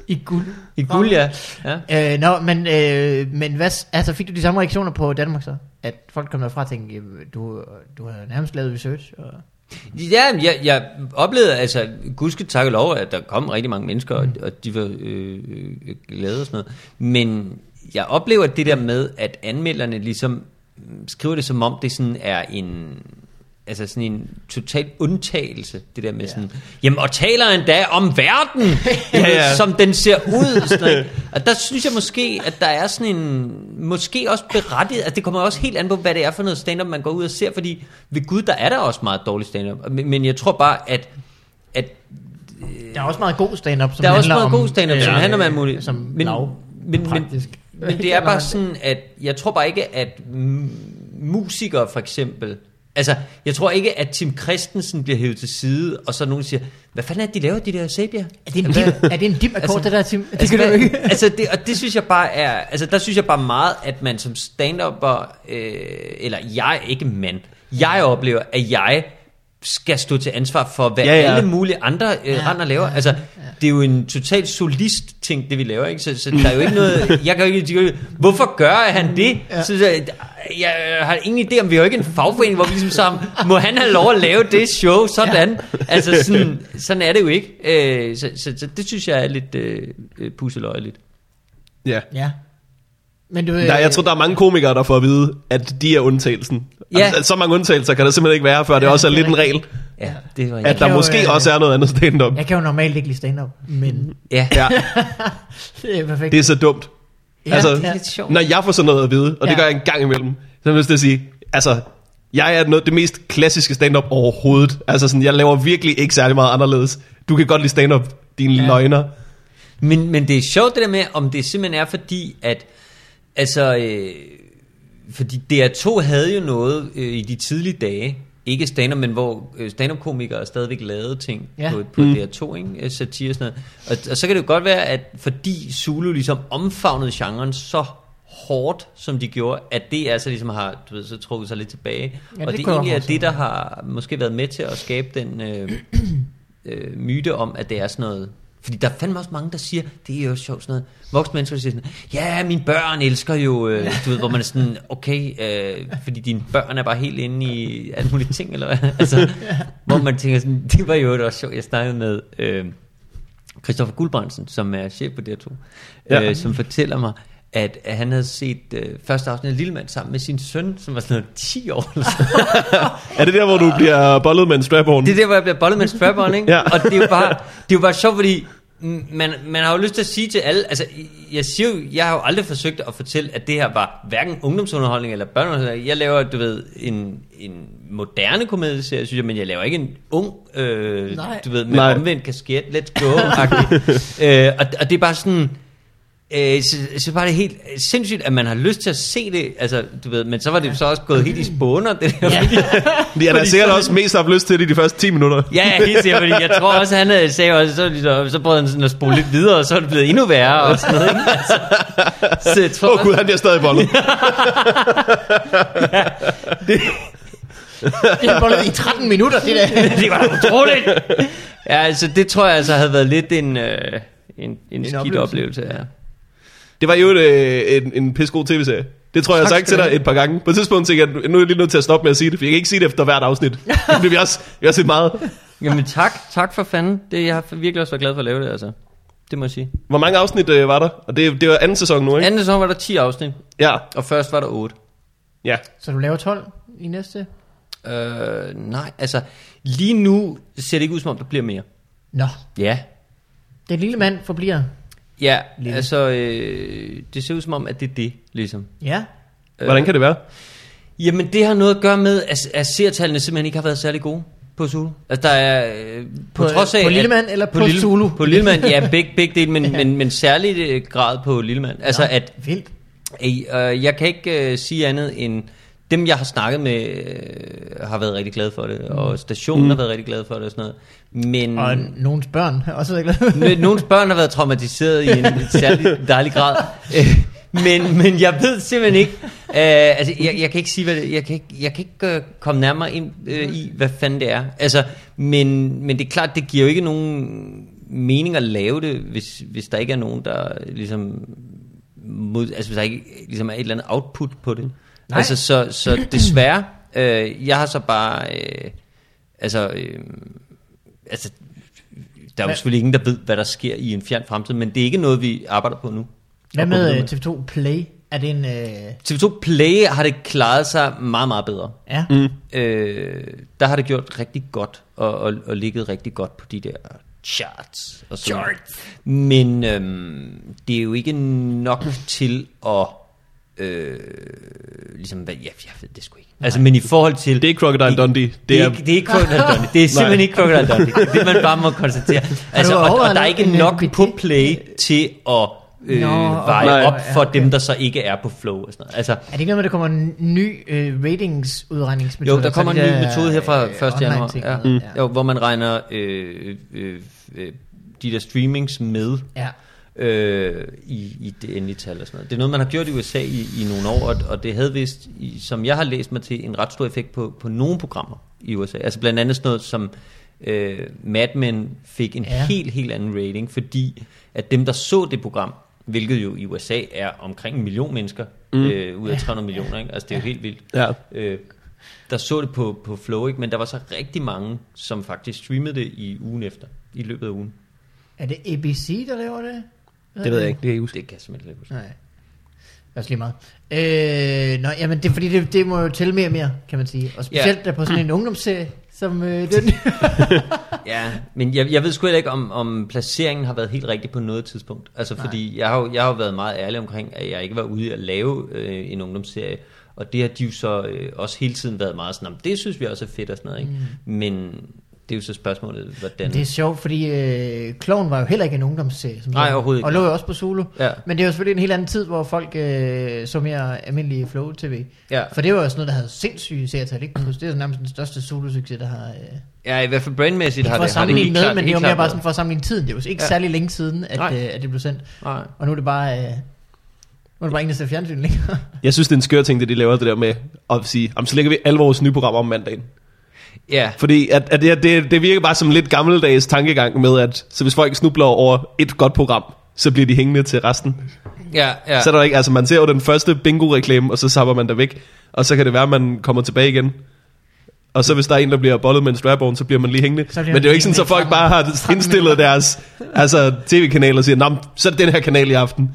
I guld. I guld, ja. ja. Øh, nå, men, øh, men hvad, altså, fik du de samme reaktioner på Danmark så? At folk kom derfra og tænkte, "Jamen, du, du har nærmest lavet research. Og... Ja, jeg, jeg oplevede, altså, gudske tak og lov, at der kom rigtig mange mennesker, og, og de var øh, øh, glade og sådan noget. Men jeg oplever det der med, at anmelderne ligesom mm, skriver det som om, det sådan er en altså sådan en total undtagelse, det der med ja. sådan, jamen og taler endda om verden, ja, ja. som den ser ud. Sådan. Og der synes jeg måske, at der er sådan en, måske også berettiget, at det kommer også helt an på, hvad det er for noget stand-up, man går ud og ser, fordi ved Gud, der er der også meget dårlig stand-up. Men, men jeg tror bare, at, at Der er også meget god stand-up, som der er også meget om, god stand-up, som handler om alt muligt. Som men, lav, men, men, men det er bare sådan, at jeg tror bare ikke, at musikere for eksempel, altså jeg tror ikke, at Tim Christensen bliver hævet til side, og så nogen siger, hvad fanden er det, de laver, de der Sabia? Er det en dim, er det en dim akkord, Altså- det der, Tim? Det altså, kan du ikke. altså det, og det synes jeg bare er, altså der synes jeg bare meget, at man som stand-upper, øh, eller jeg, ikke mand, jeg oplever, at jeg skal stå til ansvar for, hvad Ja, ja, alle mulige andre øh, Ja, render laver. ja, Altså, ja. det er jo en total solist ting, det vi laver, ikke? Så, så der er jo ikke noget, jeg kan jo ikke, hvorfor gør han det? Ja. Så, jeg har ingen idé om, vi har jo ikke en fagforening, hvor vi ligesom sammen, må han have lov at lave det show, sådan. Ja. Altså, sådan, sådan er det jo ikke. Øh, så, så, så, det synes jeg er lidt øh, øh, pusseløjeligt. Ja. Ja. Men du, øh, Der, jeg tror, der er mange komikere, der får at vide, at de er undtagelsen. Ja. Altså, så mange undtagelser kan der simpelthen ikke være, før det Ja, også er det er lidt en regel. Ja, det var At der jo, måske øh, også er noget andet stand-up. jeg kan jo normalt ikke lide stand-up, men Ja. Ja, det er perfekt. det er så dumt. ja, altså, ja. lidt sjovt. Når jeg får sådan noget at vide, og det Ja. gør jeg en gang imellem, så vil jeg lyst til at sige, altså, jeg er noget, det mest klassiske stand-up overhovedet. Altså sådan, jeg laver virkelig ikke særlig meget anderledes. Du kan godt lide stand-up, dine ja. løgner. Men, men det er sjovt det der med, om det simpelthen er fordi, at altså, øh, fordi DR2 havde jo noget øh, i de tidlige dage, ikke stand-up, men hvor øh, stand-up-komikere stadigvæk lavede ting Ja. på, på mm. DR2, ikke? Øh, satire og sådan noget. Og, og så kan det jo godt være, at fordi Zulu ligesom omfavnede genren så hårdt, som de gjorde, at det altså ligesom har du ved, så trukket sig lidt tilbage. Ja, og det det, egentlig er det, der har måske været med til at skabe den øh, øh, myte om, at det er sådan noget... Fordi der er fandme også mange, der siger, det er jo sjovt sådan noget. Voksne mennesker siger sådan, ja, mine børn elsker jo, øh, du ved, hvor man er sådan, okay, øh, fordi dine børn er bare helt inde i alle mulige ting, eller hvad? altså, hvor man tænker sådan, det var jo også sjovt. Jeg snakkede med øh, Christoffer Guldbrandsen, som er chef på DR2, Ja. øh, som fortæller mig, at, han havde set øh, første afsnit af Lillemand sammen med sin søn, som var sådan noget 10 år eller sådan Er det der, hvor du bliver bollet med en strap-on? Det er der, hvor jeg bliver bollet med en strap ikke? Ja. Og det er jo bare, det er jo bare sjovt, fordi man, man har jo lyst til at sige til alle, altså jeg siger jo, jeg har jo aldrig forsøgt at fortælle, at det her var hverken ungdomsunderholdning eller børneunderholdning. Jeg laver, du ved, en, en moderne komedieserie, synes jeg, men jeg laver ikke en ung, øh, Nej. du ved, med Nej. omvendt kasket, let's go øh, og, og det er bare sådan, Øh, så, så var det helt sindssygt, at man har lyst til at se det, altså, du ved, men så var det jo så også gået helt i spåner, det der, fordi, De har da fordi sikkert så- også mest haft lyst til det i de første 10 minutter. Ja, ja, helt sikkert, fordi jeg tror også, han øh, sagde også, så, så, så prøvede han sådan at spole lidt videre, og så er det blevet endnu værre og sådan noget. Ikke? Altså, så jeg tror Åh oh, gud, han bliver stadig bollet. Det er bollet i 13 minutter, det der. det var utroligt. Ja, altså det tror jeg altså havde været lidt en, øh, en, en, en skidt oplevelse. oplevelse. Ja. Det var jo en, øh, en, en pissegod tv-serie. Det tror jeg, jeg har sagt til dig et par gange. På et tidspunkt tænkte jeg, nu er jeg lige nødt til at stoppe med at sige det, for jeg kan ikke sige det efter hvert afsnit. Det bliver også, vi har set meget. Jamen tak, tak for fanden. Det, jeg har virkelig også været glad for at lave det, altså. Det må jeg sige. Hvor mange afsnit øh, var der? Og det, det var anden sæson nu, ikke? Anden sæson var der 10 afsnit, Ja, og først var der 8. ja. Så du laver 12 i næste? Øh, nej, altså lige nu ser det ikke ud som om, der bliver mere. Nå, Ja, den lille mand forbliver. Ja Lille. altså øh, det ser ud som om, at det er det, ligesom. Ja. Hvordan kan det være? Jamen det har noget at gøre med, at, at seertallene simpelthen ikke har været særlig gode på Zulu. Altså der er, øh, på, På- trods af... på Lillemand eller på Lille- Zulu? På Lillemand, ja, begge, begge dele, men, Ja. men, men særligt øh, grad på Lillemand. Altså Nå, at Vildt. Øh, jeg kan ikke øh, sige andet end, dem jeg har snakket med, øh, har været rigtig glade for det, og stationen mm. har været rigtig glad for det og sådan noget. Men Og nogens børn har også været glade. n- nogle børn har været traumatiseret i en særlig dejlig grad. Øh, men, men jeg ved simpelthen ikke, øh, altså jeg, jeg kan ikke sige, hvad det, jeg kan ikke, jeg kan ikke øh, komme nærmere ind øh, i, hvad fanden det er. Altså, men, men det er klart, det giver jo ikke nogen mening at lave det, hvis, hvis der ikke er nogen, der ligesom mod, altså hvis der ikke ligesom er et eller andet output på det. Nej. Altså så, så desværre, øh, jeg har så bare, øh, altså, øh, altså, der er jo Hvad- selvfølgelig ingen, der ved, hvad der sker i en fjern fremtid, men det er ikke noget, vi arbejder på nu. Hvad med videre øh, TV2 Play? Er det en... Øh, TV2 Play har det klaret sig meget, meget bedre. ja. Mm. Øh, der har det gjort rigtig godt, og, og, og ligget rigtig godt på de der charts. Og sådan. Charts. Men øhm, det er jo ikke nok til at... Øh, ligesom, hvad, ja, jeg ved det sgu ikke. Altså, men i forhold til... Det er ikke Crocodile Dundee. Det Det er, ikke, det er ikke Crocodile Dundee. Det er simpelthen Nej. ikke Crocodile Dundee. Det er man bare må konstatere. Altså, og, og der er ikke øh, nok på play til at øh, Nå, veje op for Ja, okay. dem, der så ikke er på flow. Og sådan noget. Altså, Er det ikke noget med, at der kommer en ny øh, ratingsudregningsmetode? jo, der kommer en ny der, metode her fra øh, 1. online januar. Ja. ja. Jo, hvor man regner øh, øh, øh, de der streamings med ja. Øh, i, i det endelige tal og sådan noget. Det er noget, man har gjort i USA i, i nogle år, og, og det havde vist, i, som jeg har læst mig til, en ret stor effekt på, på nogle programmer i USA. Altså blandt andet sådan noget som øh, Mad Men fik en Ja. helt, helt anden rating, fordi at dem, der så det program, hvilket jo i USA er omkring en million mennesker, mm. øh, ud af 300 millioner, ikke? altså det er jo helt vildt. ja. Øh, der så det på, på Flow, ikke? men der var så rigtig mange, som faktisk streamede det i ugen efter, i løbet af ugen. Er det ABC, der laver det? Det ved jeg ikke. Det kan jeg ikke huske. Det kan jeg simpelthen ikke huske. Nej. Det er også lige meget. Øh, nå, jamen det er fordi, det, det må jo tælle mere og mere, kan man sige. Og specielt ja. der på sådan en ungdomsserie, som øh, den. Ja, men jeg, jeg ved sgu ikke, om, om placeringen har været helt rigtig på noget tidspunkt. Altså, Nej. fordi jeg har, jo, jeg har været meget ærlig omkring, at jeg ikke var ude at lave øh, en ungdomsserie. Og det har de jo så øh, også hele tiden været meget sådan, "Nå, men det synes vi også er fedt og sådan noget, ikke? Mm. Men det er jo så spørgsmålet, hvordan... det er sjovt, fordi øh, Kloven var jo heller ikke en ungdomsserie. Som Nej, overhovedet ikke. Og lå jo også på Zulu. Ja. Men det er jo selvfølgelig en helt anden tid, hvor folk øh, så mere almindelige Flow-TV. Ja. For det var jo sådan noget, der havde sindssyge serietal. Ikke? Det er jo nærmest den største Zulu-succes, der har... Øh, Ja, i hvert fald brainmæssigt ikke har det, har det sammenligne helt med, klart, men det er jo mere bare sådan for at sammenligne tiden. Det er jo ikke Ja. særlig længe siden, at, Nej. øh, at det blev sendt. Nej. Og nu er det bare... Øh, nu er det bare ser fjernsyn længere. Jeg synes, det er en skør ting, det de laver det der med at sige, "Jamen, så lægger vi alle vores nye programmer om mandagen. Ja, Fordi at, at det, det, det virker bare som en lidt gammeldags tankegang med, at så hvis folk snubler over et godt program, så bliver de hængende til resten. ja, ja. Så er der ikke, altså man ser jo den første bingo-reklame, og så sapper man der væk. Og så kan det være, at man kommer tilbage igen. Og så hvis der er en, der bliver bollet med en strap så bliver man lige hængende. Men det er jo ikke sådan, så folk bare har indstillet deres altså, tv-kanal og siger, Nå, så er det den her kanal i aften.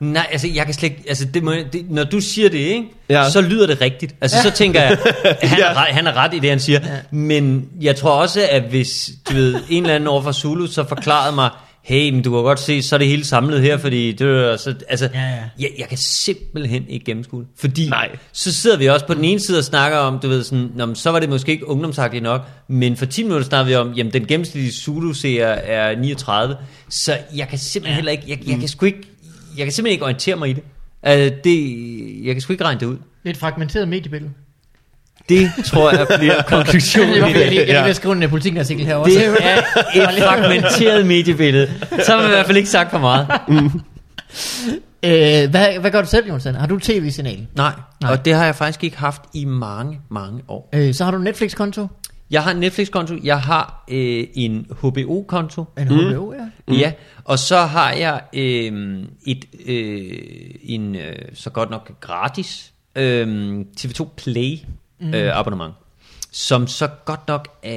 Nej, altså jeg kan slet ikke, altså det må, det, når du siger det, ikke, Ja. ja. så lyder det rigtigt. Altså så tænker jeg, han, Ja. er ret, han er ret i det, han siger. Ja. Ja. Men jeg tror også, at hvis du ved, en eller anden over fra Zulu, så forklarede mig, hey, men du kan godt se, så er det hele samlet her, fordi det er, så, altså, Ja, ja. Jeg, jeg kan simpelthen ikke gennemskue. Fordi Nej. så sidder vi også på den ene side og snakker om, du ved sådan, Nå, så var det måske ikke ungdomsagtigt nok, men for 10 minutter snakker vi om, jamen den gennemsnitlige Zulu-seer er 39, så jeg kan simpelthen Ja. heller ikke, jeg, jeg kan sgu ikke, jeg kan simpelthen ikke orientere mig i det. Altså, det, jeg kan sgu ikke regne det ud. Lidt fragmenteret mediebillede. Det tror jeg bliver konklusionen Det jeg, lige, det. Ja. lige vil skrive en politikartikel her også. Det er et fragmenteret mediebillede. Så har man i hvert fald ikke sagt for meget. Øh, hvad, hvad gør du selv, Jonathan? Har du tv-signal? Nej, Nej. og det har jeg faktisk ikke haft i mange, mange år. Øh, så har du en Netflix-konto? Jeg har en Netflix-konto, jeg har øh, en HBO-konto, En HBO, ja. mm. ja, og så har jeg øh, et øh, en øh, så godt nok gratis øh, TV2 Play Mm. øh, abonnement, som så godt nok øh,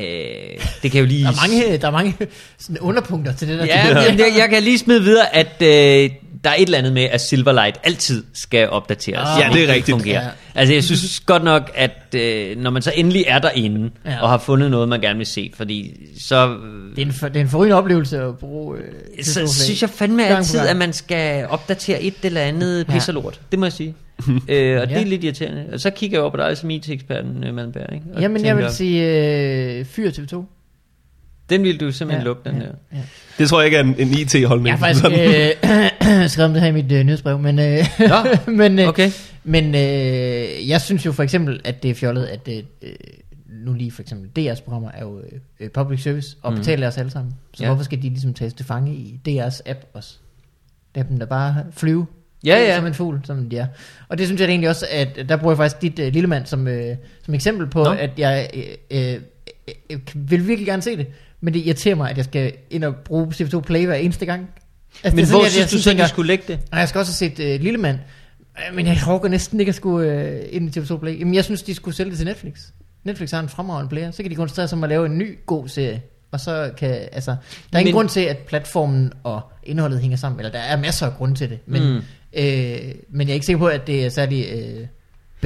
det kan jo lige Der er mange, der er mange sådan underpunkter til det der. Ja, jeg, jeg kan lige smide videre, at øh, der er et eller andet med, at Silverlight altid skal opdateres. Ah. Ja, det er rigtigt. Fungerer. Ja. Altså, jeg synes godt nok, at øh, når man så endelig er derinde, Ja. og har fundet noget, man gerne vil se, fordi så... Det er en, for, det er en forrygende oplevelse at bruge... Øh, Så TV2 synes jeg fandme altid, at man skal opdatere et eller andet Ja. pis og lort. Det må jeg sige. øh, og det Ja. er lidt irriterende. Og så kigger jeg over på dig som IT-eksperten, øh, Malmberg, ikke? Og Jamen, jeg vil tænker, sige øh, Fyr TV2. Den vil du simpelthen Ja, lukke, den ja, der. ja. Det tror jeg ikke er en, en IT-holdning. Jeg har faktisk øh, skrevet om det her i mit øh, nyhedsbrev, men, øh, Nå, men, øh, okay. men øh, jeg synes jo for eksempel, at det er fjollet, at øh, øh, nu lige for eksempel DR's programmer er jo øh, øh, public service og Mhm. betaler os alle sammen. Så Ja. hvorfor skal de ligesom tages til fange i DR's app også? Det er dem, der bare flyve Ja, ja. som en fugl, som de er. Og det synes jeg egentlig også, at der bruger jeg faktisk dit øh, lille mand som, øh, som eksempel på, Nå. at jeg øh, øh, øh, vil virkelig gerne se det, men det irriterer mig, at jeg skal ind og bruge TV2 Play hver eneste gang. Altså, Men det hvor sådan, synes du så, tænker, de skulle lægge det? og jeg skal også have set øh, Lille Mand, men jeg orker næsten ikke at skulle øh, ind i TV2 Play. Jamen, jeg synes, de skulle sælge det til Netflix. Netflix har en fremragende player, så kan de koncentrere sig om at lave en ny god serie. Og så kan, altså, der er ingen Men- grund til, at platformen og indholdet hænger sammen, eller der er masser af grund til det, men, mm. øh, men jeg er ikke sikker på, at det er særlig øh,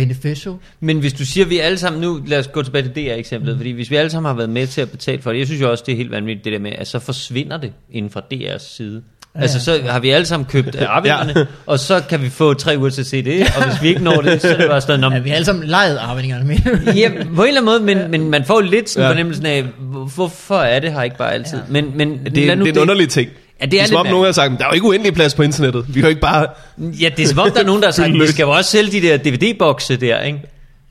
beneficial. Men hvis du siger, at vi alle sammen, nu lad os gå tilbage til det her eksemplet, mm. fordi hvis vi alle sammen har været med til at betale for det, jeg synes jo også, det er helt vanvittigt det der med, at så forsvinder det inden fra DR's side. Ja, Ja, altså så har vi alle sammen købt arvingerne, ja. og så kan vi få tre uger til at se det, og hvis vi ikke når det, så er det bare sådan, Ja, om, vi har alle sammen lejet arvingerne med. ja, på en eller anden måde, men, men man får lidt sådan Ja. ja. fornemmelsen af, hvor- hvorfor er det her ikke bare altid? Ja. Ja. Men, men Det, er, det er en underlig ting. Ja, det er er som om nogen har sagt, der er jo ikke uendelig plads på internettet. Vi kan jo ikke bare... Ja, det er som om, der er nogen, der har sagt, vi skal jo også sælge de der DVD-bokse der, ikke?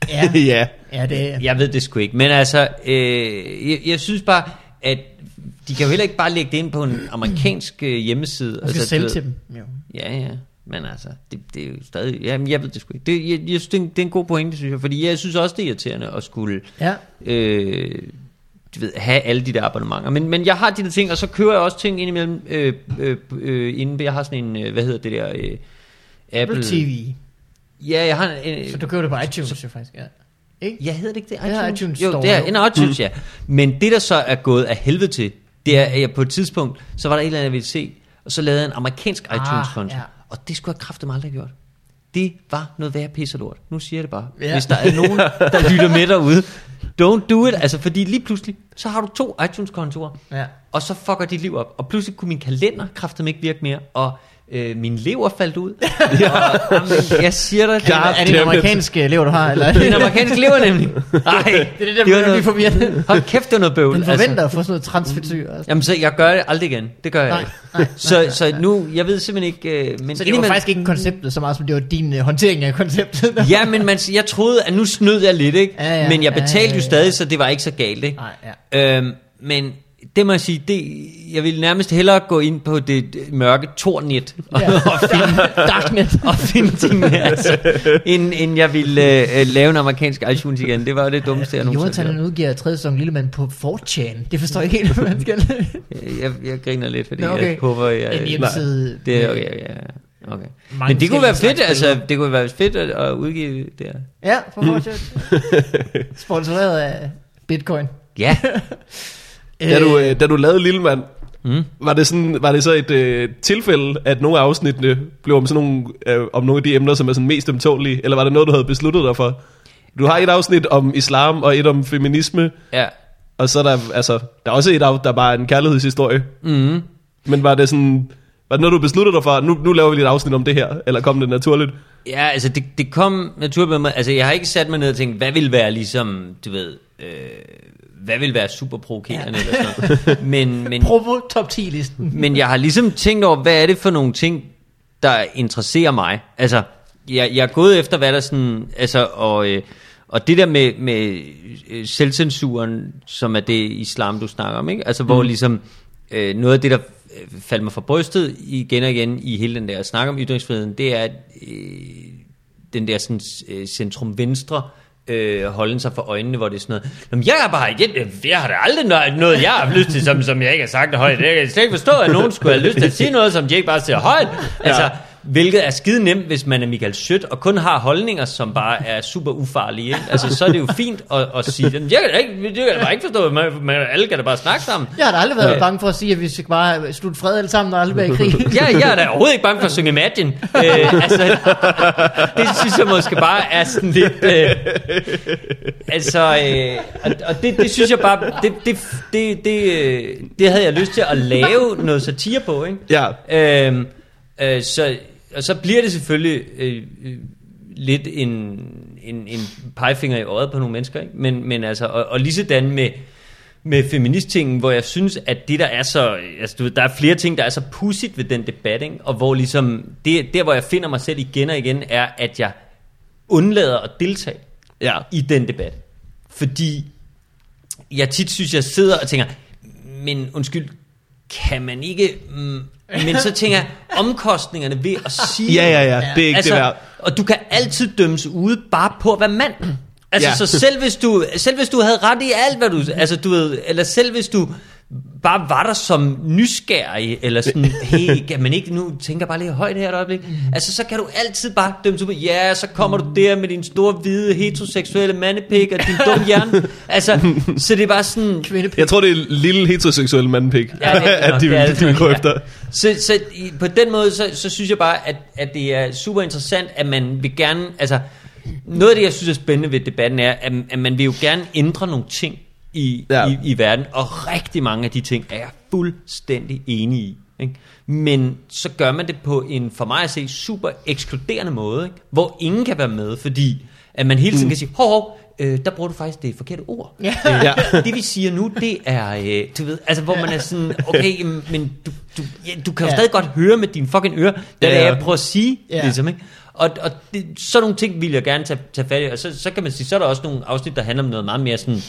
ja, ja. ja, det er... Jeg ved det sgu ikke, men altså, øh, jeg, jeg synes bare, at de kan jo heller ikke bare lægge det ind på en amerikansk øh, hjemmeside. Man skal altså, sælge til dem. Jo. Ja, ja, men altså, det, det er jo stadig, jamen, jeg ved det sgu ikke. Det, jeg, jeg synes, det er, en, det er en god pointe, synes jeg, fordi jeg synes også, det er irriterende at skulle Ja. øh, du ved, have alle de der abonnementer. Men, men jeg har de der ting, og så kører jeg også ting indimellem, øh, øh, øh, inden jeg har sådan en, øh, hvad hedder det der, øh, Apple, Apple TV. Ja, jeg har en, Så du køber det på iTunes, jo faktisk. Ja. Ikke? Ja, hedder det ikke det? Det hedder iTunes jo, Store, det er en iTunes, ja. Men det, der så er gået af helvede til, det er, at jeg på et tidspunkt, så var der et eller andet, jeg ville se, og så lavede jeg en amerikansk Ah, iTunes-konto. ja. Og det skulle jeg kraftigt aldrig have gjort. Det var noget værre pisse og lort. Nu siger jeg det bare. Ja. Hvis der er nogen, der lytter med derude, don't do it. Altså, fordi lige pludselig, så har du to iTunes-kontorer, Ja. og så fucker dit liv op. Og pludselig kunne min kalender kraftigt ikke virke mere, og øh, min lever faldt ud. ja. og, jamen, jeg siger dig, det Er, er det en amerikansk elev, du har? Eller? det er en amerikansk lever nemlig. Nej, Det er det, der var bliver noget- forvirrende. Hold kæft, det var noget bøvl. Den forventer at få sådan noget transfetyr. Altså. Jamen, så jeg gør det aldrig igen. Det gør jeg Nej, ikke. nej, Så, så nu, jeg ved simpelthen ikke... Uh, men Så det var faktisk ikke konceptet så meget, som det var din uh, håndtering af konceptet. Ja, men man, jeg troede, at nu snød jeg lidt, ikke? Ja, ja, men jeg ja, betalte ja, jo ja. stadig, så det var ikke så galt, ikke? Nej, ja. Øhm, men det må jeg sige, det, jeg vil nærmest hellere gå ind på det, det mørke tornet og, Ja. og, finde, Darknet. og finde tingene, altså, end, end jeg ville uh, lave en amerikansk iTunes igen. Det var jo det dummeste, jeg nogensinde Jonathan har han udgiver tredje sæson Lillemand på 4chan. Det forstår jeg ikke helt, hvad man skal. gjort. jeg, jeg griner lidt, fordi Nå, okay. jeg håber, jeg... En hjemmeside. Det er okay, ja. Okay. Mange Men det kunne være fedt, altså, det kunne være fedt at, at udgive det her. Ja, på 4chan. Sponsoreret af Bitcoin. Ja. Da du, øh, da du lavede Lille Mand, Mm. var det, sådan, var det så et øh, tilfælde, at nogle af afsnittene blev om, sådan nogle, øh, om nogle af de emner, som er sådan mest ømtålige, eller var det noget, du havde besluttet dig for? Du har et afsnit om islam, og et om feminisme, Ja. og så er der, altså, der er også et af, der bare er en kærlighedshistorie. Mm. Men var det sådan, var det noget, du besluttede dig for, nu, nu laver vi et afsnit om det her, eller kom det naturligt? Ja, altså det, det kom naturligt med mig. Altså jeg har ikke sat mig ned og tænkt, hvad vil være ligesom, du ved, øh, hvad vil være super provokerende ja. eller sådan noget. Men, men, Provo top 10 listen. men jeg har ligesom tænkt over, hvad er det for nogle ting, der interesserer mig. Altså, jeg, jeg er gået efter, hvad der sådan, altså, og, øh, og det der med, med øh, selvcensuren, som er det islam, du snakker om, ikke? Altså, hvor ligesom, øh, noget af det, der øh, faldt mig for brystet igen og igen i hele den der snak om ytringsfriheden, det er, øh, den der sådan, øh, centrum-venstre øh, holde sig for øjnene, hvor det er sådan noget, Jamen, jeg har bare, jeg, jeg har da aldrig noget, noget, jeg har lyst til, som, som jeg ikke har sagt højt. Jeg kan slet ikke forstå, at nogen skulle have lyst til at sige noget, som de ikke bare siger højt. Altså, Hvilket er skide nemt, hvis man er Michael Schødt, og kun har holdninger, som bare er super ufarlige. Ikke? Altså, så er det jo fint at, at sige, "Jamen, jeg kan ikke, jeg kan bare ikke forstå, man, man, alle kan da bare snakke sammen. Jeg har da aldrig været Ja. bange for at sige, at vi skal bare slutte fred alle sammen og aldrig være i krig. Jeg, jeg er da overhovedet ikke bange for at synge Imagine. Øh, altså, det synes jeg måske bare er sådan lidt... Øh, altså, øh, og, og det, det synes jeg bare... Det, det, det, det, øh, det havde jeg lyst til at lave noget satire på, ikke? Ja. Øhm, øh, så, og så bliver det selvfølgelig øh, øh, lidt en, en, en pegefinger i øjet på nogle mennesker, ikke? Men, men altså, og, og lige sådan med, med feministtingen, hvor jeg synes, at det der er så, altså du ved, der er flere ting, der er så pudsigt ved den debat, ikke? og hvor ligesom, det, der hvor jeg finder mig selv igen og igen, er, at jeg undlader at deltage Ja. i den debat. Fordi jeg tit synes, jeg sidder og tænker, men undskyld, kan man ikke... Mm, men så tænker jeg, omkostningerne ved at sige... Ja, ja, ja. Det er ikke altså, det værd. Og du kan altid dømmes ude bare på at være mand. Altså, Ja. så selv hvis, du, selv hvis du havde ret i alt, hvad du... Altså, du ved, eller selv hvis du bare var der som nysgerrig, eller sådan, hey, kan man ikke nu, tænker bare lige højt her et øjeblik, altså så kan du altid bare dømme sig ja, så kommer du der med din store, hvide, heteroseksuelle mandepik og din dumme hjerne, altså, så det er bare sådan, Kvindepik. Jeg tror, det er lille heteroseksuel mandpik, Ja, det er at de er vil, det de vil gå ja. efter. Så, så i- på den måde, så, så synes jeg bare, at, at det er super interessant, at man vil gerne, altså, noget af det, jeg synes er spændende ved debatten, er, at, at man vil jo gerne ændre nogle ting i, Ja. i, i verden, og rigtig mange af de ting er jeg fuldstændig enig i. Ikke? Men så gør man det på en, for mig at se, super ekskluderende måde, ikke? hvor ingen kan være med, fordi at man hele tiden kan sige, hov, hov, øh, der bruger du faktisk det forkerte ord. Ja. Øh, Ja. Det vi siger nu, det er, øh, du ved, altså hvor man er sådan, okay, men du, du, ja, du kan jo Ja. stadig godt høre med dine fucking ører, hvad Ja, det er, ja. jeg prøver at sige, ja. ligesom, ikke? Og, og det, sådan nogle ting vil jeg gerne tage, tage fat i, og så, så kan man sige, så er der også nogle afsnit, der handler om noget meget mere sådan,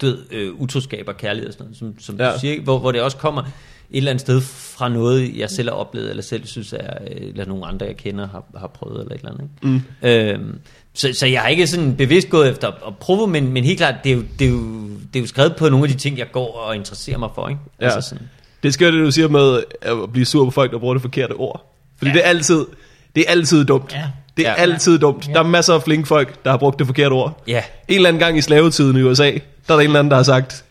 du ved, øh, utroskab og kærlighed og sådan noget, som, som Ja. du siger, hvor, hvor det også kommer et eller andet sted fra noget, jeg selv har oplevet, eller selv synes er, øh, eller nogle andre, jeg kender, har, har prøvet, eller et eller andet. Ikke? Mm. Øhm, så, så jeg har ikke sådan bevidst gået efter at prøve, men, men helt klart, det er, jo, det, er jo, det er jo skrevet på nogle af de ting, jeg går og interesserer mig for. Ikke? Ja. Altså sådan. Det er skørt, det du siger med at blive sur på folk, der bruger det forkerte ord. Fordi Ja. det er altid, det er altid dumt. Ja. Det er Ja. altid dumt. Der er masser af flinke folk, der har brugt det forkerte ord. Ja. En eller anden gang i slavetiden i USA, der er der en eller anden, der har sagt,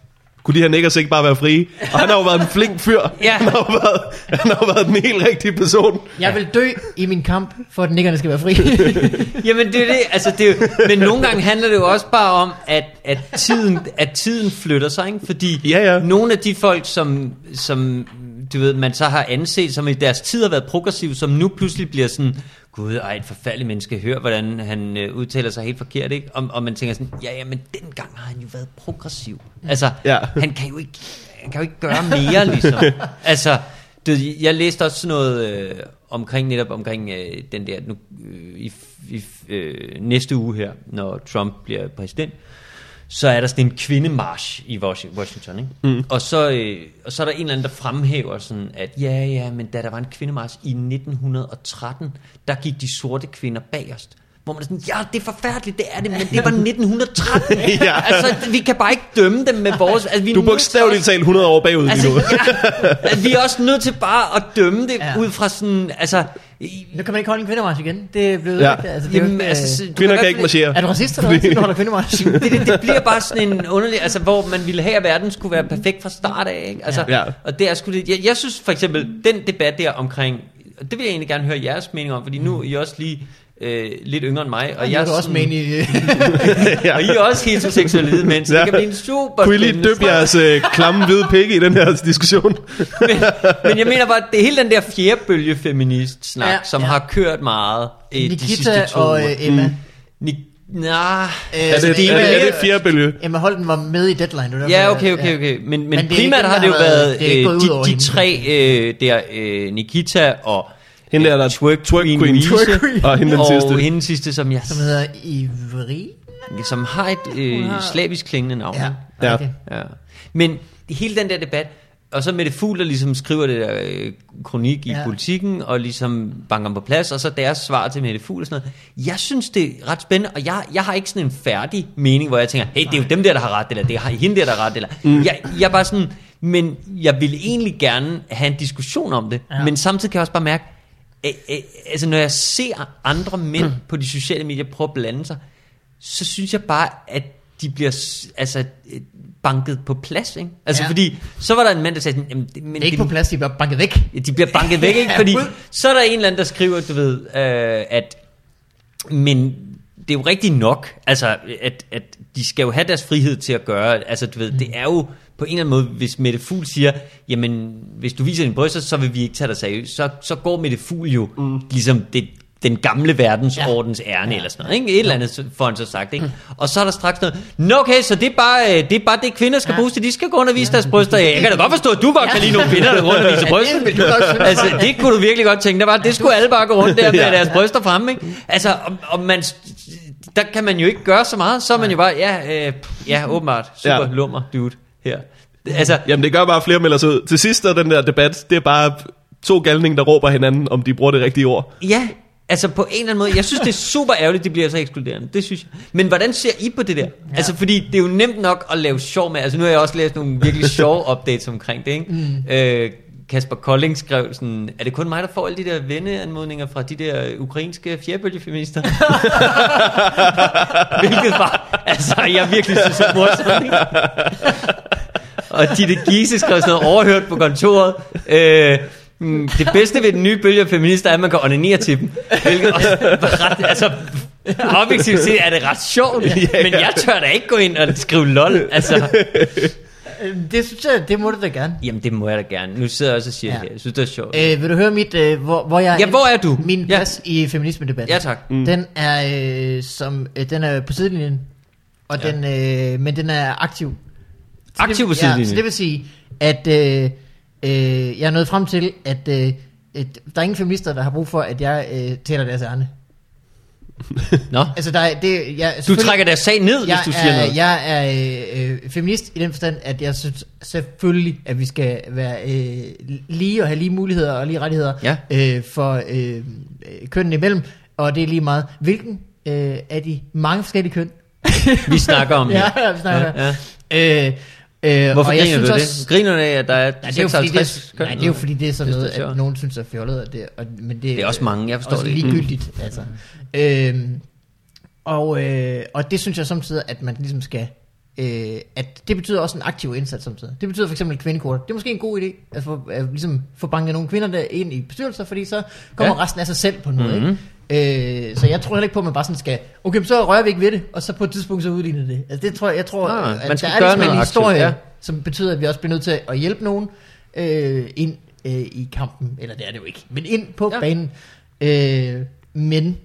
kunne de her niggers ikke bare være frie? Og han har jo været en flink fyr. Ja. Han, har jo været, han har jo været den helt rigtige person. Jeg vil dø i min kamp, for at niggerne skal være fri. Jamen det er det, altså det er jo, men nogle gange handler det jo også bare om, at, at, tiden, at tiden flytter sig, ikke? fordi Ja, ja. nogle af de folk, som, som du ved, man så har anset, som i deres tid har været progressive, som nu pludselig bliver sådan, gud, ej, et forfærdeligt menneske, hør, hvordan han øh, udtaler sig helt forkert, ikke? Og, og man tænker sådan, ja, ja, men dengang har han jo været progressiv. Altså, Ja. han kan jo ikke, han kan jo ikke gøre mere, ligesom. altså, du, jeg læste også sådan noget øh, omkring netop omkring øh, den der nu, øh, i, i øh, næste uge her, når Trump bliver præsident, så er der sådan en kvindemarsch i Washi- Washington, ikke? Mm. Og, så, øh, og så er der en eller anden, der fremhæver sådan, at ja, ja, men da der var en kvindemarsch i 1913, der gik de sorte kvinder bagerst. Hvor man er sådan, ja, det er forfærdeligt, det er det, men det var 1913. Ja. Altså, vi kan bare ikke dømme dem med vores... Altså, vi Du bogstaveligt talt 100 år bagud Altså, lige nu. ja, vi er også nødt til bare at dømme det ja. ud fra sådan, altså... i- nu kan man ikke holde en kvindemarsch igen. Det er blevet Ja. altså, det er jo Jamen, ikke, altså, så- du Kvinder kan hvert ikke marchere. er du racist eller hvad, du holder kvindemarsch? det, det, det bliver bare sådan en underlig, altså hvor man ville have, at verden skulle være perfekt fra start af, ikke? Altså, Ja. Og det er sgu lidt, jeg, jeg synes for eksempel, den debat der omkring, og det vil jeg egentlig gerne høre jeres mening om, fordi nu er I også lige øh, lidt yngre end mig, og Og jeg er også sådan- med i... Ja. og I er også heteroseksuelle hvide mænd, så Ja. det kan blive en super Kunne I lige døbe jeres øh, klamme hvide pikke i den her diskussion? men, men jeg mener bare, at det er hele den der fjerdebølge feminist snak, Ja, ja, som ja. har kørt meget øh, de Nikita sidste to og øh, Emma. Ni- nah, Øh, Er det, Emma- er, det- er det fjerde bølge? Emma Holden var med i Deadline. Det var Ja, okay, okay, okay. Men, men, Men det primært ikke har det jo været været- det øh, de, de tre øh, der, øh, Nikita og Hende der, der Twerk, Twerk Queen, Queen. Louise, Twerk Queen. Og hende den og sidste. hende den sidste, som, jeg, Som hedder Ivri. som har et øh, har- slavisk klingende navn. Ja, Ja. okay. Ja. Men hele den der debat, og så Mette Fugl, der ligesom skriver det der øh, kronik i Ja. ja. politikken, og ligesom banker på plads, og så deres svar til Mette Fugl og sådan noget. Jeg synes, det er ret spændende, og jeg, jeg har ikke sådan en færdig mening, hvor jeg tænker, hey, det er jo dem der, der har ret, eller det er hende der, der har ret, eller... Mm. Jeg, jeg er bare sådan, men jeg ville egentlig gerne have en diskussion om det, Ja. ja. men samtidig kan jeg også bare mærke, øh, øh, altså når jeg ser andre mænd mm. på de sociale medier prøve at blande sig, så synes jeg bare, at de bliver altså, øh, banket på plads. Ikke? Altså Ja. fordi, så var der en mand, der sagde, sådan, Jamen, det, men Det er ikke det, på plads, de bliver banket væk. de bliver banket væk, ikke? Fordi så er der en eller anden, der skriver, du ved, øh, at men det er jo rigtigt nok, altså at, at de skal jo have deres frihed til at gøre, altså du ved, mm. det er jo på en eller anden måde, hvis Mette Fugl siger, jamen hvis du viser din bryster, så vil vi ikke tage dig seriøst, så, så går Mette Fugl jo mm. ligesom det, den gamle verdensordens ja. ærne, ja. eller sådan noget, ikke? Et eller andet får han så sagt, ikke? Og så er der straks noget, Nå okay, så det er bare øh, det, er bare det kvinder skal Ja. ja. bruges til, de skal gå og vise deres bryster. Jeg kan da godt forstå, at du godt kan lide nogle kvinder, der går rundt og viser Ja, det bryster. godt synes. altså, det kunne du virkelig godt tænke dig, var, det skulle alle bare gå rundt der med Ja. deres bryster fremme, ikke? Altså, og, og man, der kan man jo ikke gøre så meget, så er man jo bare, ja, øh, ja åbenbart, super Ja. ja. lummer, dude, her. Altså, Jamen det gør bare flere melder sig ud. Til sidst er den der debat, det er bare to galninge, der råber hinanden, om de bruger det rigtige ord. ja, altså på en eller anden måde, jeg synes, det er super ærgerligt, det bliver så ekskluderende, det synes jeg. Men hvordan ser I på det der? Ja. Altså, fordi det er jo nemt nok at lave sjov med, altså nu har jeg også læst nogle virkelig sjove updates omkring det, ikke? Mm. Øh, Kasper Kolding skrev sådan, er det kun mig, der får alle de der venneanmodninger fra de der ukrainske fjerbølgefeminister? Hvilket var, altså jeg virkelig synes er morsomt, ikke? Og Ditte Giese skrev sådan noget overhørt på kontoret. Øh, mm, det bedste ved den nye bølge af feminister er, at man kan onanere til dem. Hvilket også var ret, altså, objektivt set er det ret sjovt, men jeg tør da ikke gå ind og skrive lol. Altså, Øh, Det synes jeg, det må du da gerne. jamen det må jeg da gerne. Nu sidder jeg også og siger Ja. ja. det. Jeg synes, det er sjovt. Øh, vil du høre mit, øh, hvor, hvor jeg Ja, hvor er du? Min Ja. plads i feminisme-debatten. Ja, tak. Mm. Den er øh, som øh, den er på sidelinjen, og Ja. den, øh, men den er aktiv. Aktiv det, Ja, så det vil sige, at øh, øh, jeg er nået frem til, at øh, et, der er ingen feminister, der har brug for, at jeg øh, taler deres ærne. Nå, Altså, der er, det, jeg, du trækker deres sag ned, hvis du siger er, noget. Jeg er øh, øh, feminist i den forstand, at jeg synes selvfølgelig, at vi skal være øh, lige og have lige muligheder og lige rettigheder Ja. øh, for øh, kønnene imellem. Og det er lige meget, hvilken øh, af de mange forskellige køn. Vi snakker om ja, ja, vi snakker Ja, ja. Øh, øh, Hvorfor og jeg griner du synes det? også- Griner du af, at der er Nej, det er jo fordi, det, 56 er, køn? nej, det er jo fordi, det er sådan Det noget, at nogen synes er fjollet, og det, og, men det, Det er også mange, jeg forstår også det ligegyldigt, altså. Øhm, og, øh, og det synes jeg samtidig, at man ligesom skal, øh, at det betyder også en aktiv indsats samtidig. Det betyder for eksempel kvindekvoter. Det er måske en god idé, at få, at ligesom få banket nogle kvinder der ind i bestyrelser, fordi så kommer ja. Resten af sig selv på måde, Mhm. ikke? Øh, så jeg tror heller ikke på, at man bare sådan skal, okay, så rører vi ikke ved det, og så på et tidspunkt så udligner det. Altså det tror jeg, jeg tror, Nej, at man skal der er gøre ligesom en historie, aktivt, ja. som betyder, at vi også bliver nødt til at hjælpe nogen øh, ind øh, i kampen, eller det er det jo ikke, men ind på ja. Banen. Øh, men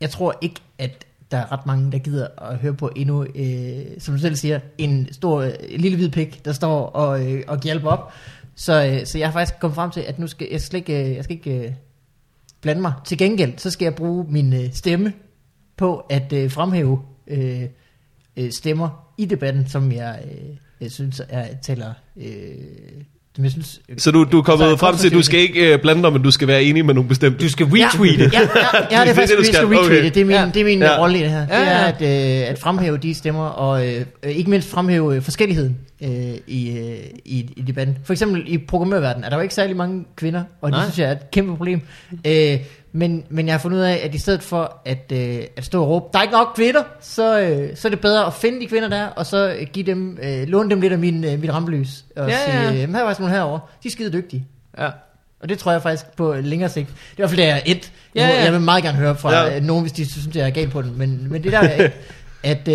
jeg tror ikke, at der er ret mange, der gider at høre på endnu, øh, som du selv siger, en stor øh, lille hvid pik, der står og, øh, og hjælper op. Så, øh, så jeg har faktisk kommet frem til, at nu skal jeg skal ikke, øh, jeg skal ikke øh, blande mig. Til gengæld, så skal jeg bruge min øh, stemme på at øh, fremhæve øh, øh, stemmer i debatten, som jeg, øh, jeg synes er, taler... Øh, som jeg synes, Så du, du er kommet altså, frem til, at du skal ikke uh, blande dig, men du skal være enig med nogle bestemte. Du skal retweete. Ja, ja, ja, ja det er faktisk, Det det, du vi skal skal. retweete. Okay. Det er min, Ja. det er min Ja. ja. rolle i det her. Ja, Det er ja. at, øh, at fremhæve de stemmer, og øh, øh, ikke mindst fremhæve øh, forskelligheden øh, i, øh, i, i debatten. For eksempel i programmørverdenen er der jo ikke særlig mange kvinder, og det Nej. synes jeg er et kæmpe problem. Øh, men, men jeg har fundet ud af, at i stedet for at, øh, at stå og råbe, der er ikke nok kvinder, så, øh, så er det bedre at finde de kvinder der, og så øh, give dem, øh, låne dem lidt af min, øh, mit rampelys. Og Ja, sige, ja. øh, her er faktisk nogle herovre, de er skide dygtige. Ja. Og det tror jeg faktisk på længere sigt. Det er i hvert fald, det er et. Ja, Ja. Jeg vil meget gerne høre fra Ja. ja. nogen, hvis de synes, jeg er galt på den. Men, men det der er et, at øh,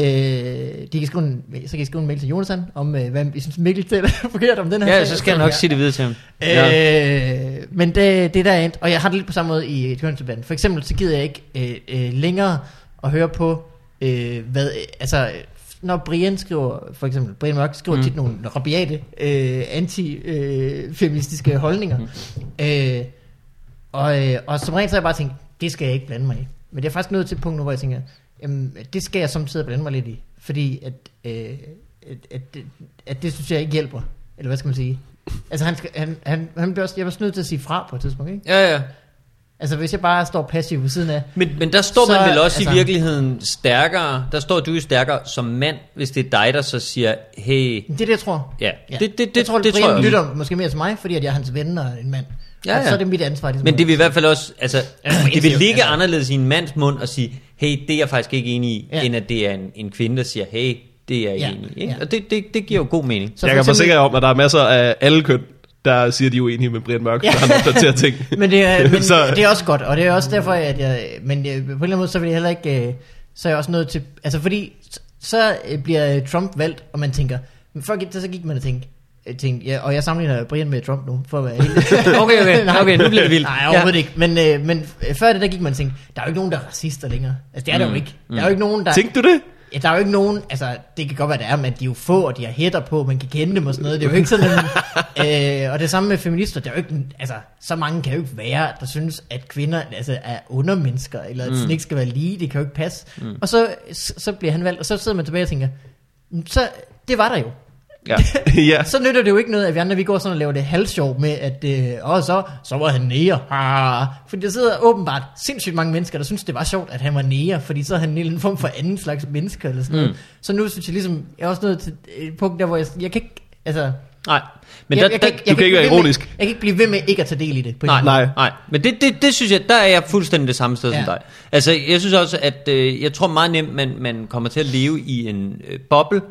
de kan skrive en, så kan I skrive en mail til Jonathan, om øh, hvad I synes Mikkel taler forkert om den her ja, så skal jeg nok sige det videre til ham. Øh, men det, det der er endt, og jeg har det lidt på samme måde i kønsdebatten. For eksempel så gider jeg ikke øh, øh, længere at høre på, øh, hvad, øh, altså når Brian skriver, for eksempel, Brian Mørk skriver Mm. tit nogle rabiate, øh, anti-feministiske holdninger. Mm. Øh, og, øh, og som regel så har jeg bare tænkt, det skal jeg ikke blande mig i. Men det er faktisk nået til et punkt nu, hvor jeg tænker, jamen, det skal jeg samtidig blande mig lidt i. Fordi at, øh, at, at, det, at det synes jeg ikke hjælper. Eller hvad skal man sige? Altså han, skal, han, han, han bliver også, jeg var nødt til at sige fra på et tidspunkt, ikke? Ja, ja. Altså hvis jeg bare står passiv ved siden af, Men, men der står man Så, vel også altså- i virkeligheden stærkere. Der står du jo stærkere som mand, hvis det er dig, der så siger, hey... det er det, jeg tror. Ja, Ja. det, det, det, jeg tror, det, det tror jeg lytter måske mere til mig, fordi at jeg er hans ven og en mand. Ja, Ja, ja. Så er det mit ansvar. Ligesom Men det vil i hvert fald også, altså, Ja, det vil ligge altså- anderledes i en mands mund at sige, hey, det er jeg faktisk ikke enig i, Ja. end at det er en, en kvinde, der siger, hey, det er jeg Ja, enig i. Ikke? ja. Og det, det, det giver jo god mening. Så jeg kan eksempel- forsikre jer om, at der er masser af alle køn, der siger, de er uenige med Brian Mørk, Ja. ja. han opdaterer ting. Men, det er, men Så- det er også godt, og det er også derfor, at jeg... Men på en eller anden måde, så vil jeg heller ikke... øh, Så er jeg også nødt til... Altså fordi, så bliver Trump valgt, og man tænker... Men før gik, så gik man og tænkte... øh, tænkte ja, og jeg sammenligner Brian med Trump nu, for at være helt... Okay, okay, okay, nu bliver det vildt. Nej, overhovedet ja. ikke. Men, øh, men øh, før det, der gik man og tænkte, der er jo ikke nogen, der er racister længere. Altså, det er der jo Mm, ikke. Der er jo ikke nogen, der... Tænkte du det? Ja, der er jo ikke nogen, altså det kan godt være, der er, men de er jo få, og de har hætter på, man kan kende dem og sådan noget. Det er jo ikke sådan, øh, og det samme med feminister, der er jo ikke, altså så mange kan jo ikke være, der synes, at kvinder altså, er undermennesker, eller at mm. ikke skal være lige, det kan jo ikke passe. Mm. Og så, så bliver han valgt, og så sidder man tilbage og tænker, "Mm, så det var der jo. Ja. ja. Så nytter det jo ikke noget, at vi andre vi går sådan og laver det halvsjov med, at øh, åh, så, så var han næger. Ah. Fordi der sidder åbenbart sindssygt mange mennesker, der synes, det var sjovt, at han var næger, fordi så er han en eller anden form for anden slags menneske, eller sådan noget. Mm. Så nu synes jeg ligesom, jeg er også nået til et punkt der, hvor jeg, jeg kan ikke, altså... Nej, men jeg, der, jeg, der, kan, du kan ikke være ved med- ironisk. Jeg kan ikke blive ved med ikke at tage del i det. På Nej, nej, Nej. Men det, det, det synes jeg, der er jeg fuldstændig det samme sted. Ja. som dig. Altså, jeg synes også, at øh, jeg tror meget nemt, man, man kommer til at leve i en øh, boble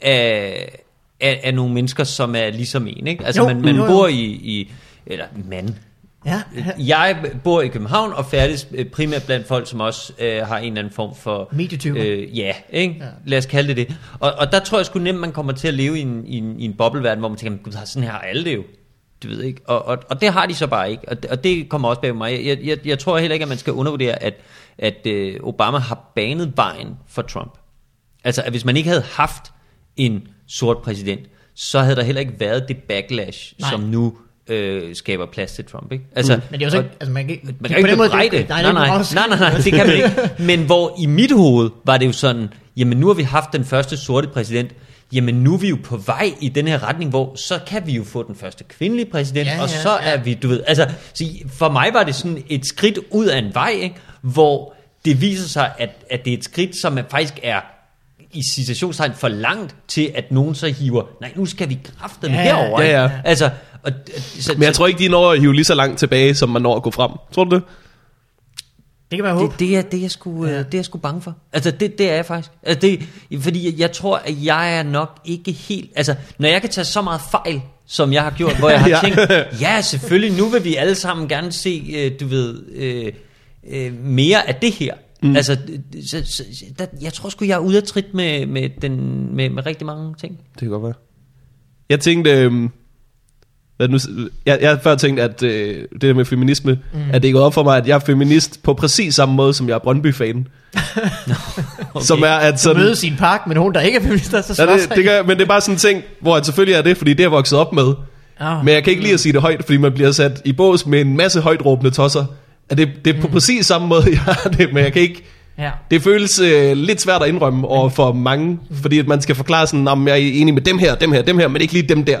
af, af, af nogle mennesker, som er ligesom en. Ikke? Altså, Jo, man, man jo, jo. bor i, i, eller mand, måde. Ja, jeg bor i København og færdes øh, primært blandt folk, som også øh, har en eller anden form for... Medietyper. Øh, ja, ikke? Ja. Lad os kalde det det. Og, og der tror jeg sgu nemt, man kommer til at leve i en, i en, i en bobleverden, hvor man tænker, gud, sådan her har alle det jo. Du ved ikke. Og, og, og det har de så bare ikke. Og, og det kommer også bag mig. Jeg, jeg, jeg tror heller ikke, at man skal undervurdere, at, at øh, Obama har banet vejen for Trump. Altså, at hvis man ikke havde haft en sort præsident, så havde der heller ikke været det backlash, Nej. Som nu øh, skaber plads til Trump. Ikke? Altså, Men det er jo så ikke, altså man kan ikke... man kan ikke bebrejde det. Nej, nej, nej, nej, nej, nej, det kan man ikke. Men hvor i mit hoved var det jo sådan, jamen nu har vi haft den første sorte præsident, jamen nu er vi jo på vej i den her retning, hvor så kan vi jo få den første kvindelige præsident, Ja, og så ja. er vi, du ved, altså så for mig var det sådan et skridt ud af en vej, ikke? hvor det viser sig, at, at det er et skridt, som er, faktisk er i citationstegn for langt til, at nogen så hiver, nej, nu skal vi kræfte Ja, ja, herover. ja, ja. Altså, og, så, Men jeg tror ikke, de når at hive lige så langt tilbage, som man når at gå frem. Tror du det? Det kan man håbe. Det, det, er, det, er jeg sgu, Ja. ja. det er jeg sgu bange for. Altså, det, det er jeg faktisk. Altså, det, fordi jeg, tror, at jeg er nok ikke helt... Altså, når jeg kan tage så meget fejl, som jeg har gjort, hvor jeg har Ja. ja. tænkt, ja, selvfølgelig, nu vil vi alle sammen gerne se, øh, du ved, øh, øh, mere af det her. Mm. Altså, så, så, der, jeg tror sgu, jeg er ude af trit med, med, den, med, med rigtig mange ting. Det kan godt være. Jeg tænkte, øhm, hvad nu, jeg, jeg har før tænkt, at øh, det der med feminisme, mm. at det er gået op for mig, at jeg er feminist på præcis samme måde, som jeg er Brøndby-fan. okay. Som er, at Så sådan... mødes i en park med nogen, der ikke er feminister, så Ja, det, det gør, men det er bare sådan en ting, hvor at selvfølgelig er det, fordi det er jeg vokset op med. Ah. Men jeg kan ikke lide at sige det højt, fordi man bliver sat i bås med en masse højt råbende tosser. At det, det er på præcis samme måde, jeg har det, men jeg kan ikke... Ja. Det føles øh, lidt svært at indrømme over for mange, fordi at man skal forklare sådan, om jeg er enig med dem her, dem her, dem her, men ikke lige dem der.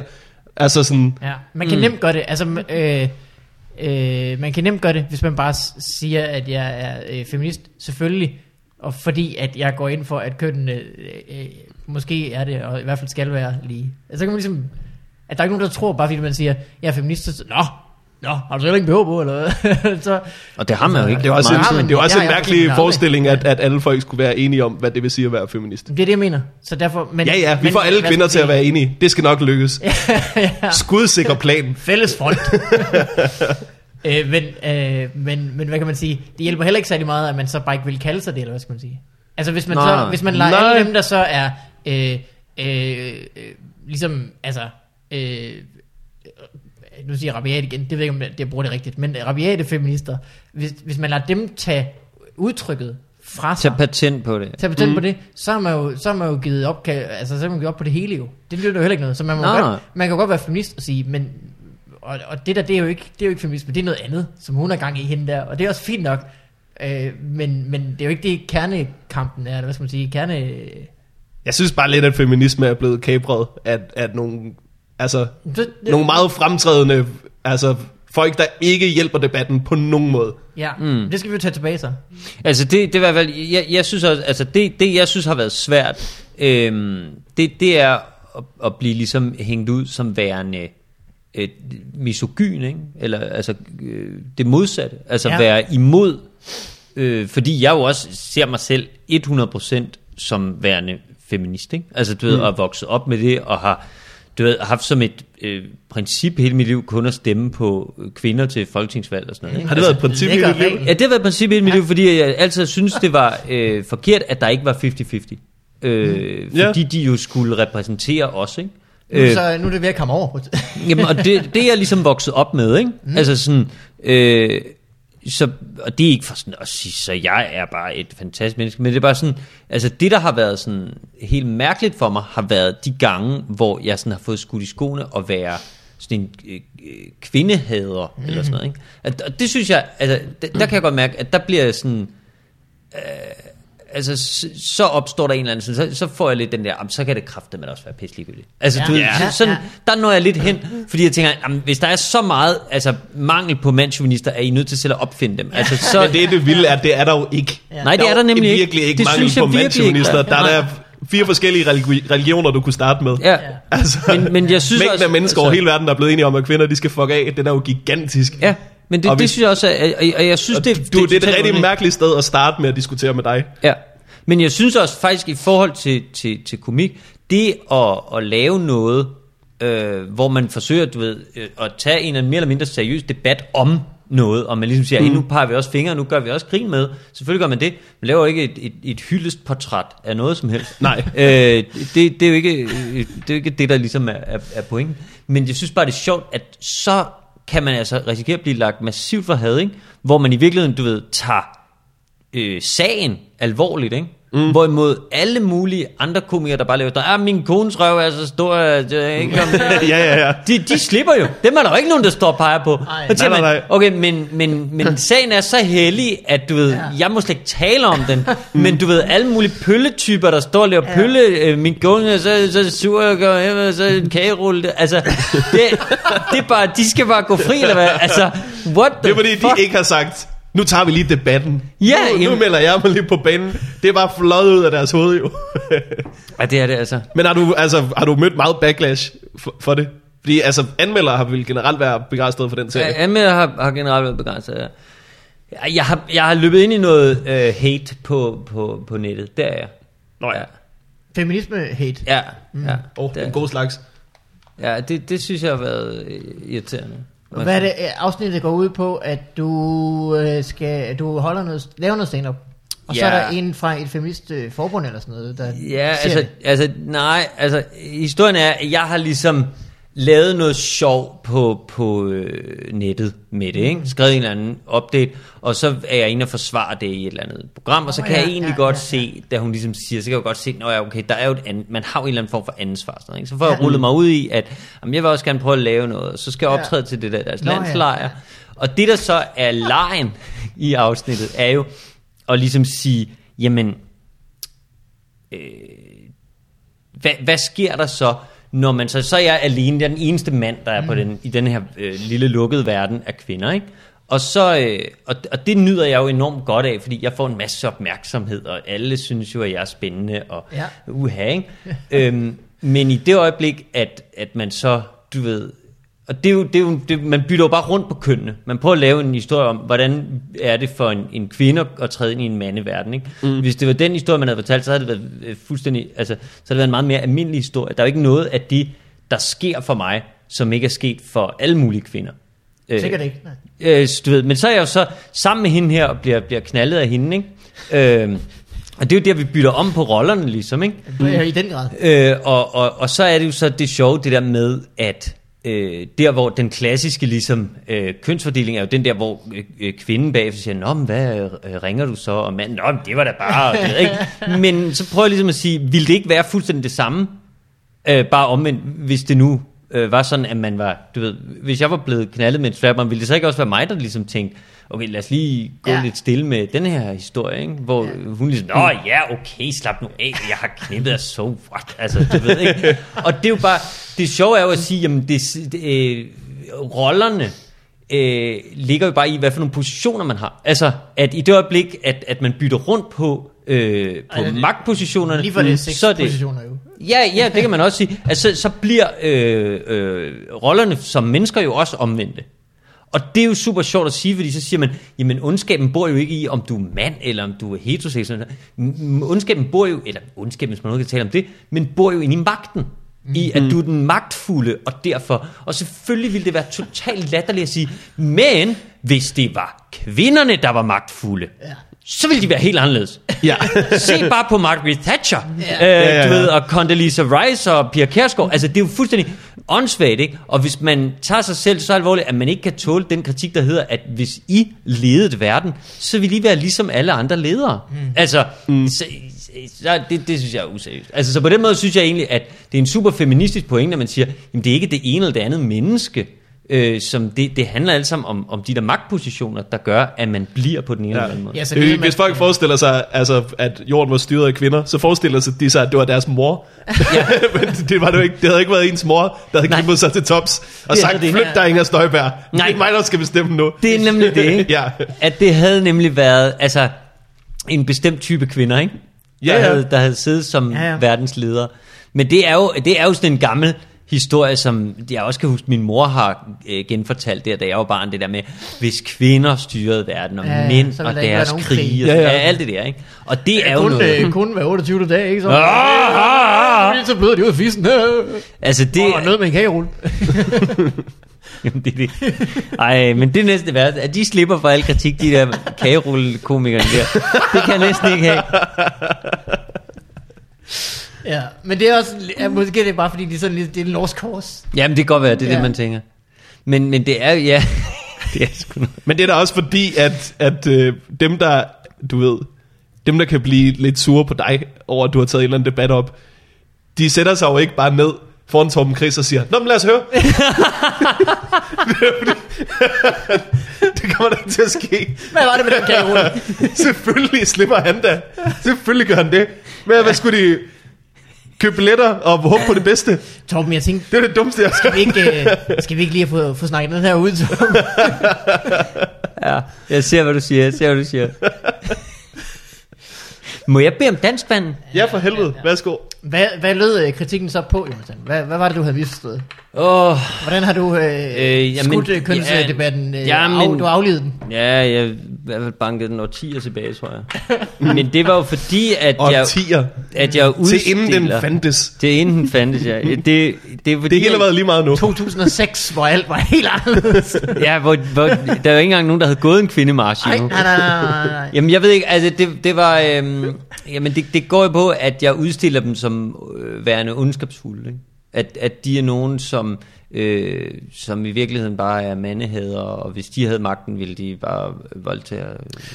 Altså sådan, Ja, man kan mm. nemt gøre det. Altså, øh, øh, man kan nemt gøre det, hvis man bare siger, at jeg er øh, feminist, selvfølgelig. Og fordi at jeg går ind for, at kønnene øh, øh, måske er det, og i hvert fald skal være lige. Altså, så kan man ligesom... At der er ikke nogen, der tror, bare fordi man siger, jeg er feminist, så Nå, Nå, har du så heller ikke behov på, eller hvad? så, Og det har man jo ikke. det er også, en, men det er også en mærkelig eksempel forestilling, at, at alle folk skulle være enige om, hvad det vil sige at være feminist. det er det, jeg mener. Så derfor, men, Ja, ja, vi men, får alle kvinder til at være enige. Det skal nok lykkes. ja. Skudsikker plan. Fælles front. øh, men, øh, men, men hvad kan man sige? Det hjælper heller ikke særlig meget, at man så bare ikke vil kalde sig det, eller hvad skal man sige? Altså hvis man, så, Nej. hvis man Nej. alle dem, der så er øh, øh, øh, ligesom, altså, øh, nu siger jeg rabiat igen, det ved jeg ikke, om det- jeg bruger det rigtigt, men rabiate feminister, hvis, hvis man lader dem tage udtrykket fra sig, Tag patent på det. tage patent mm. på det, så har man jo, så har man jo givet op, altså så har man givet op på det hele jo. Det lyder jo heller ikke noget. Så man, må Nej, godt, man kan jo godt være feminist og sige, men og, og det der, det er jo ikke, det er jo ikke feminisme, det er noget andet, som hun har gang i hende der, og det er også fint nok. Øh, men, men det er jo ikke det kernekampen er, eller hvad skal man sige, kerne... Jeg synes bare lidt, at feminisme er blevet kapret af, af nogle Altså, Det- det- nogle meget fremtrædende, altså folk, der ikke hjælper debatten på nogen måde. Ja, mm. det skal vi jo tage tilbage så. Altså det, det er i hvert fald, jeg, jeg synes også, altså det, det jeg synes har været svært, øhm, det, det er at, at blive ligesom hængt ud som værende et misogyn, ikke? eller altså øh, det modsatte, altså Ja. være imod, øh, fordi jeg jo også ser mig selv 100% som værende feminist, ikke? altså du ved, Mm. at vokse op med det, og har du ved, haft som et øh, princip hele mit liv kun at stemme på øh, kvinder til folketingsvalg og sådan noget. Ikke? Har det været et princip i lækker dit liv? Ja, det har været et princip i mit liv, fordi jeg altid synes det var øh, forkert, at der ikke var 50-50. Øh, Ja. fordi de jo skulle repræsentere os, ikke? Nu, øh, så, nu er det ved at komme over på Jamen, og det, det er jeg ligesom vokset op med, ikke? Mm. Altså sådan, øh, så, og det er ikke for sådan at sige, så jeg er bare et fantastisk menneske, men det er bare sådan, altså det der har været sådan helt mærkeligt for mig, har været de gange, hvor jeg sådan har fået skudt i skoene og være sådan en øh, øh, kvindehader, mm. eller sådan noget, ikke? At, og det synes jeg, altså, der, der kan jeg godt mærke, at der bliver jeg sådan, altså, så, så opstår der en eller anden, så, så får jeg lidt den der, "Jamen, så kan det kræfte med også være pisse ligegyldigt. Altså, Ja. du Ja. så, sådan, der når jeg lidt hen, fordi jeg tænker, jamen, hvis der er så meget altså, mangel på mandsjuvenister, er I nødt til selv at opfinde dem. Altså, så, Men det er det vilde, at det er der jo ikke. Ja. Nej, det er der nemlig ikke. virkelig ikke Det mangel synes jeg på virkelig mandsjuvenister. ikke, Der er der fire forskellige religi- religioner, du kunne starte med. ja. Altså, Men- men jeg synes mængden også- af mennesker over altså- hele verden, der er blevet enige om, at kvinder de skal fuck af, den er jo gigantisk. ja, men det, Og det hvis- synes jeg også, er, og, og jeg synes, Og det, du, det, det er et rigtig underligt. mærkeligt sted at starte med at diskutere med dig. Ja, men jeg synes også faktisk i forhold til, til, til komik, det at, at lave noget, øh, hvor man forsøger, du ved, øh, at tage en eller mere eller mindre seriøs debat om noget, og man ligesom siger, mm. nu peger vi også fingre, nu gør vi også grin med. Selvfølgelig gør man det. Man laver ikke et, et, et hyldest portræt af noget som helst. Nej. øh, det, det, er jo ikke, øh, det er jo ikke det, der ligesom er, er, er pointen. Men jeg synes bare, det er sjovt, at så kan man altså risikere at blive lagt massivt for had, ikke? hvor man i virkeligheden, du ved, tager øh, sagen alvorligt, ikke? Mm. Hvorimod alle mulige andre komikere, der bare laver, der er min kones røv er så stor, at jeg ikke om ja, ja, ja. de, de slipper jo. Dem er der jo ikke nogen, der står og peger på. Så tænker Nej, nej, man, nej. okay, men, men, men sagen er så hellig, at du ved, Ja. jeg må slet ikke tale om den. Men du ved, alle mulige pølletyper, der står og laver Ja. pølle, øh, min kone er så, så sur, jeg går hjem, og så en kagerulle. Det- Altså, det, det er bare, de skal bare gå fri, eller hvad? Altså, what the Det er fordi, fuck? de ikke har sagt, nu tager vi lige debatten. Ja, nu, nu jamen- melder jeg mig lige på banen. Det er bare fløjet ud af deres hoved jo. Ja, det er det altså. Men har du, altså, har du mødt meget backlash for, for det? Fordi altså, anmeldere har vel generelt været begejstrede for den serie. Ja, anmelder har, har generelt været begrænset. Ja. Jeg, har, jeg har løbet ind i noget øh, hate på, på, på nettet. Det er jeg. Nå ja. Ja, Feminisme-hate. ja, ja. Åh, oh, en god slags. ja det, det synes jeg har været øh, irriterende. Og Hvad er det øh, afsnittet går ud på, at du øh, skal du holder noget, laver noget stand-up, og så Ja. er der en fra et feminist øh, forbund eller sådan noget, der Ja, altså, det. altså, nej, altså, historien er, at jeg har ligesom lavet noget sjov på, på øh, nettet med det, ikke? Skrevet en eller anden update, og så er jeg inde og forsvare det i et eller andet program, og så Nå, kan ja, jeg egentlig ja, godt ja, se, da hun ligesom siger, så kan jeg godt se, at ja, okay, der er jo et andet, man har jo en eller anden form for ansvar, sådan, ikke? så får jeg Ja. rullet mig ud i, at jamen, jeg vil også gerne prøve at lave noget, og så skal jeg Ja. optræde til det der deres Nå, ja, landslejr, ja. og det der så er lejen i afsnittet, er jo at ligesom sige, jamen, hvad, hvad sker der så, når man så, så er jeg alene, jeg er den eneste mand, der er mm. på den, i den her øh, lille lukkede verden af kvinder, ikke? Og, så, øh, og, og det nyder jeg jo enormt godt af, fordi jeg får en masse opmærksomhed, og alle synes jo, at jeg er spændende, og Ja. uha, ikke? øhm, men i det øjeblik, at, at man så, du ved, og det er jo, det er jo det, man bytter jo bare rundt på kønnene. Man prøver at lave en historie om, hvordan er det for en, en kvinde at træde ind i en mandeverden. Ikke? Mm. Hvis det var den historie, man havde fortalt, så havde det været øh, fuldstændig, altså, så havde det været en meget mere almindelig historie. Der er jo ikke noget af det, der sker for mig, som ikke er sket for alle mulige kvinder. Øh, Sikkert ikke. Nej. Øh, du ved, men så er jeg jo så sammen med hende her og bliver, bliver knaldet af hende, ikke? Øh, og det er jo der, vi bytter om på rollerne, ligesom, ikke? Mm. I den grad. Øh, og, og, og så er det jo så det sjove, det der med, at øh, der hvor den klassiske ligesom, øh, kønsfordeling er jo den der, hvor øh, øh, kvinden bagefter siger, Nå, men hvad øh, ringer du så? Og manden, Nå, men det var da bare... det ikke. Men så prøver jeg ligesom at sige, vil det ikke være fuldstændig det samme? Øh, bare omvendt, hvis det nu øh, var sådan, at man var, du ved, hvis jeg var blevet knaldet med en strap ville det så ikke også være mig, der ligesom tænkte, okay, lad os lige gå Ja. lidt stille med den her historie, ikke? hvor Ja. hun ligesom, åh ja, okay, slap nu af, jeg har knippet af, so what, altså, du ved ikke. Og det er jo bare, det sjove er jo at sige, jamen, det, det, øh, rollerne, øh, ligger jo bare i, hvad for nogle positioner man har. Altså, at i det øjeblik, at, at man bytter rundt på, øh, på Ej, magtpositionerne, Lige for det mm, så er det, positioner jo. Ja, ja, det kan man også sige. Altså, så bliver øh, øh, rollerne som mennesker jo også omvendte. Og det er jo super sjovt at sige, fordi så siger man, jamen ondskaben bor jo ikke i, om du er mand, eller om du er heteroseksuel. Ondskaben bor jo, eller ondskaben, hvis man nu kan tale om det, men bor jo inde i magten. I at du er den magtfulde, og derfor. Og selvfølgelig ville det være totalt latterligt at sige, men hvis det var kvinderne, der var magtfulde, Ja. Så ville de være helt anderledes. Ja. Se bare på Margaret Thatcher, Ja. Øh, Ja, ja, du ved, og Condoleezza Rice og Pia Kjærsgaard. Altså, det er jo fuldstændig åndssvagt, ikke? Og hvis man tager sig selv så alvorligt, at man ikke kan tåle den kritik, der hedder, at hvis I ledede verden, så vil I være ligesom alle andre ledere. Mm. Altså, mm. Så, så, det, det synes jeg er useriøst. Altså, så på den måde synes jeg egentlig, at det er en super feministisk pointe, at man siger, jamen det er ikke det ene eller det andet menneske, øh, som det, det handler alt sammen om, om de der magtpositioner, der gør, at man bliver på den ene Ja. eller anden måde. Ja, så Det, det, hvis folk forestiller sig, altså, at jorden var styret af kvinder, så forestiller sig de sig, at det var deres mor. Ja. Men det, var det, ikke, det havde ikke været ens mor, der havde kæmpet sig til tops og Det sagt, det flyt dig, Inger Støjberg. Nej. Det er mig, der skal bestemme nu. Det er nemlig det, ikke? Ja. At det havde nemlig været, altså, en bestemt type kvinder, ikke? Der, Ja, ja. Havde, der havde siddet som Ja, ja, verdensledere. Men det er, jo, det er jo sådan en gammel historie, som jeg også kan huske, min mor har øh, genfortalt der, da jeg var barn, det der med, hvis kvinder styrede verden, og Ja, ja, ja, mænd og deres krige, krig. og Ja, ja, ja. ja. alt det der, ikke? Og det er jo kun, noget... øh, kun hver 28. dag, ikke så? Ah, ah, ah. Så bløder de ud af fissen. Altså det, Og noget med en kagerulle. Jamen, det, er det. Ej, men det er næsten det værste, at de slipper for al kritik, de der kagerulle-komikerne der. Det kan jeg næsten ikke have. Ja, men det er også, ja, måske er det bare fordi, de er sådan lidt, det er en lost cause. Jamen, det kan godt være, det er ja. Ja. det, man tænker. Men, men det er jo, ja, det er sgu noget. Men det er da også fordi, at, at øh, dem, der, du ved, dem, der kan blive lidt sure på dig, over at du har taget en eller anden debat op, de sætter sig jo ikke bare ned foran Torben Chris og siger, Nå, men lad os høre. det kommer da ikke til at ske. Hvad var det med den kagerulle? Selvfølgelig slipper han da. Selvfølgelig gør han det. Men hvad skulle de købe billetter og håbe på det bedste? Torben, jeg tænkte, Det er det dummeste, jeg skal. skal vi ikke, øh, skal vi ikke lige få, få snakket den her ud, Torben? Ja, jeg ser, hvad du siger, jeg ser, hvad du siger. Må jeg bede om danskvanden? Ja, for helvede. Værsgo. Hvad, hvad lød øh, kritikken så på, Jonathan? Hvad, hvad var det, du havde? Åh, oh, Hvordan har du øh, Øh, jamen, skudt øh, kønsdebatten? Øh, jamen- af, du har aflevet den. ja, jeg i hvert fald banket den årtier tilbage, tror jeg. Men det var jo fordi, at jeg, tiger. at jeg udstiller... Til inden den fandtes. Til inden den fandtes, ja. Det, det er fordi, Det hele har været lige meget nu. 2006, hvor alt var helt anderledes. Ja, hvor, hvor, der er jo ikke engang nogen, der havde gået en kvindemarsch Nej, endnu. nej, nej, nej, nej. Jamen jeg ved ikke, altså det, det var, øhm, jamen det, det går jo på, at jeg udstiller dem som øh, værende ondskabsfulde. Ikke? At, at de er nogen, som, øh, som i virkeligheden bare er mandehader, og hvis de havde magten, ville de bare voldtage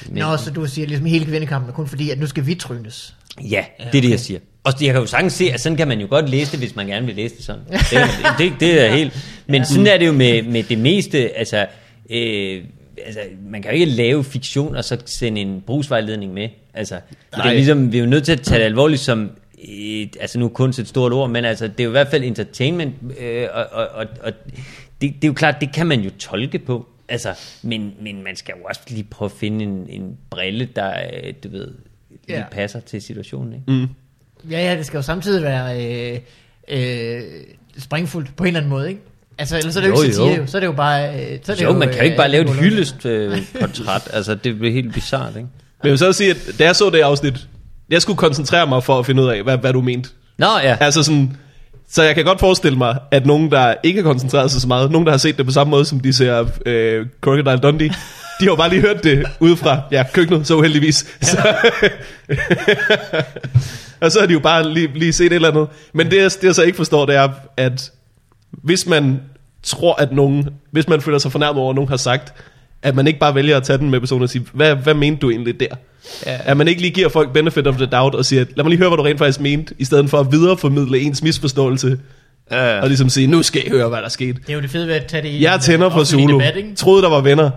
mænd. Nå, så du siger ligesom hele kvindekampen er kun fordi, at nu skal vi trynes. Ja, det er det, jeg siger. Og jeg kan jo sagtens se, at sådan kan man jo godt læse det, hvis man gerne vil læse det sådan. Det, er- det, det er helt... Men sådan er det jo med, med det meste, altså... Øh, altså, man kan jo ikke lave fiktion og så sende en brugsvejledning med. Altså, det er ligesom, vi er jo nødt til at tage det alvorligt som, et, altså nu er kunst et stort ord, men altså, det er jo i hvert fald entertainment, øh, og, og, og, og det, det er jo klart, det kan man jo tolke på. Altså, men, men man skal jo også lige prøve at finde en, en brille, der, øh, du ved, lige Ja. passer til situationen, ikke? Mm. Ja, ja, det skal jo samtidig være øh, øh, springfuldt på en eller anden måde, ikke? Altså, ellers er det jo, Jo, ikke satire, jo. jo. Så er det jo bare... Øh, så er det Jo, man kan jo ikke bare øh, lave et hyldest øh, portræt. altså, det bliver helt bizart, ikke? Men jeg vil så sige, at da jeg så det afsnit, jeg skulle koncentrere mig for at finde ud af, hvad, hvad du mente. Nå, ja. Altså sådan, så jeg kan godt forestille mig, at nogen, der ikke har koncentreret sig så meget, nogen, der har set det på samme måde, som de ser øh, Crocodile Dundee, de har jo bare lige hørt det ude fra ja, køkkenet, så uheldigvis. Så, og så har de jo bare lige, lige set et eller andet. Men det, jeg- det jeg så ikke forstår, det er, at hvis man tror, at nogen, hvis man føler sig fornærmet over, at nogen har sagt, at man ikke bare vælger at tage den med personen og sige, hvad, hvad mente du egentlig der? Ja. At man ikke lige giver folk benefit of the doubt og siger, lad mig lige høre, hvad du rent faktisk mente, i stedet for at videreformidle ens misforståelse Ja, ja. Og ligesom sige, nu skal I høre, hvad der skete. Det er jo det fede ved at tage det i Jeg en, tænder øh, på offentlig Zulu. Debat, ikke? Troede, der var venner.